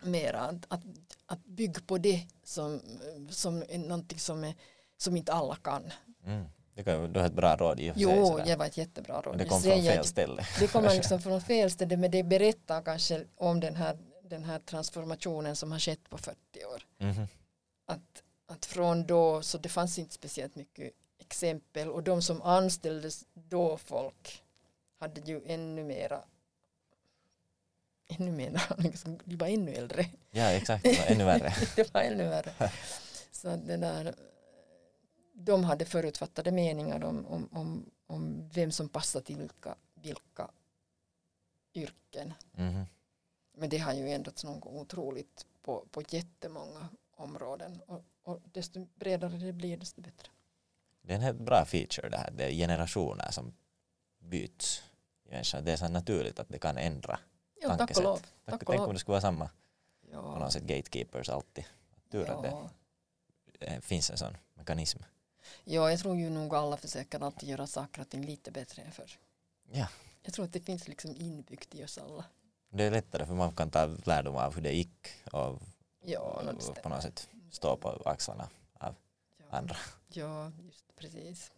Mera att, att, att bygga på det som, som någonting som, är, som inte alla kan. Mm. Det kan, ju- ett bra råd i och för sig. Jo, det var ett jättebra råd. Men det kom från fel ställe. Det kommer liksom från fel ställe men det berättar kanske om den här, den här transformationen som har skett på 40 år. Mhm. att, att från då så det fanns inte speciellt mycket exempel och de som anställdes då folk hade ju ännu mera ännu mera, liksom, de var ännu äldre. Ja, exakt. Det var ännu värre. det var ännu värre. Så det där, de hade förutfattade meningar om, om, om, om vem som passar till vilka, vilka yrken. Mhm. Men det har ju ändrats något otroligt på, på jättemånga områden och, och desto bredare det blir desto bättre. Det är en bra feature det här. Det är generationer som byts. Det är så naturligt att det kan ändra. Ja, tack och Tankesätt. lov. Tack, Tack och tänk om det skulle vara samma på Ja, något sätt gatekeepers alltid. Tur att det ja. finns en sån mekanism. Ja, jag tror ju nog alla försöker alltid göra saker och ting lite bättre än förr. Ja. Jag tror att det finns liksom inbyggt i oss alla. Det är lättare för man kan ta lärdom av hur det gick och, Ja, och på något sätt stå på axlarna av ja. andra. Ja, just precis.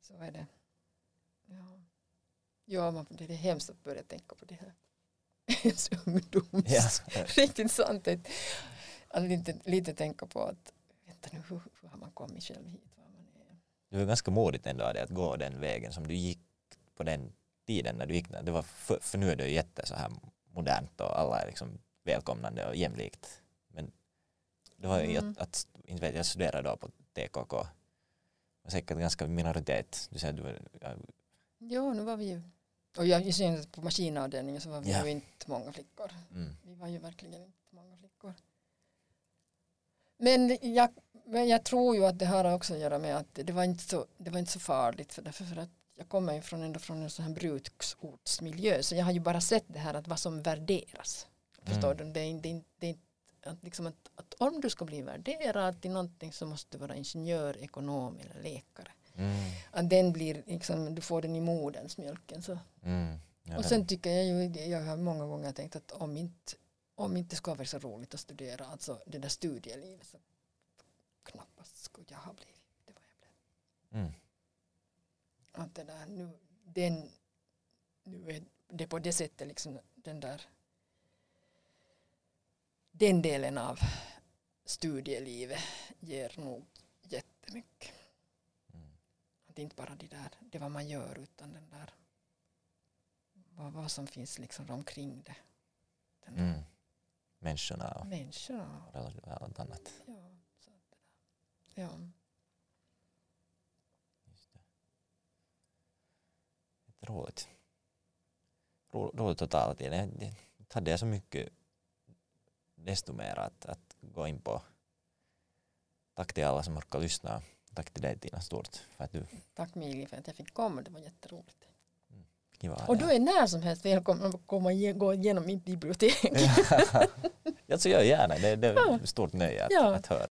Så är det. Ja, ja man, det är hemskt att börja tänka på det här. ens ungdoms. Ja. Riktigt sant. Att, att lite, lite tänka på att vänta nu, hur, hur har man kommit själv hit? Var man är. Det var ganska modigt ändå att gå den vägen som du gick på den tiden när du gick. Det var för, för nu är det ju jätte så här modernt och alla är liksom välkomnande och jämlikt. Men det var ju Mm. att, att inte vet, jag studerade då på TKK. Och säkert ganska minoritet. Du säger du var, ja, Jo, nu var vi ju och jag, synnerhet på maskinavdelningen så var vi Ja. ju inte många flickor. mm, Vi var ju verkligen inte många flickor. Men jag, men jag tror ju att det har också att göra med att det var inte så, det var inte så farligt för, därför för att jag kommer ju från, ändå från en sån här bruksortsmiljö så jag har ju bara sett det här att vad som värderas. Förstår Mm. du? Det är, det är, det är att, liksom att, att om du ska bli värderad till någonting så måste du vara ingenjör, ekonom eller läkare. mm, Att den blir liksom, du får den i moderns mjölken. Så. mm, ja, Och det- sen tycker jag ju, jag har många gånger tänkt att om inte, om inte ska vara så roligt att studera, alltså det där studielivet så knappast skulle jag ha blivit det var jag blev. mm, Att det där nu, den, nu är det på det sättet liksom den där den delen av studielivet ger nog jättemycket. mm. Att inte bara det där, det vad man gör utan den där vad, vad som finns liksom omkring det. Den Mm. Människorna och människorna. allt annat. Ja, så att det där. Ja. Just det. Jätteroligt. Ro, roligt att tala till. Det, det hade jag så mycket desto mer att, att gå in på. Tack till alla som orkar lyssna. Tack till dig Tina stort för att du Tack Mili för att jag fick komma, det var jätteroligt. kiva Och du är när som helst välkommen att komma och gå igenom mitt bibliotek. Ja, så gör jag gärna. Det, det är ett stort nöje att, Ja. att höra.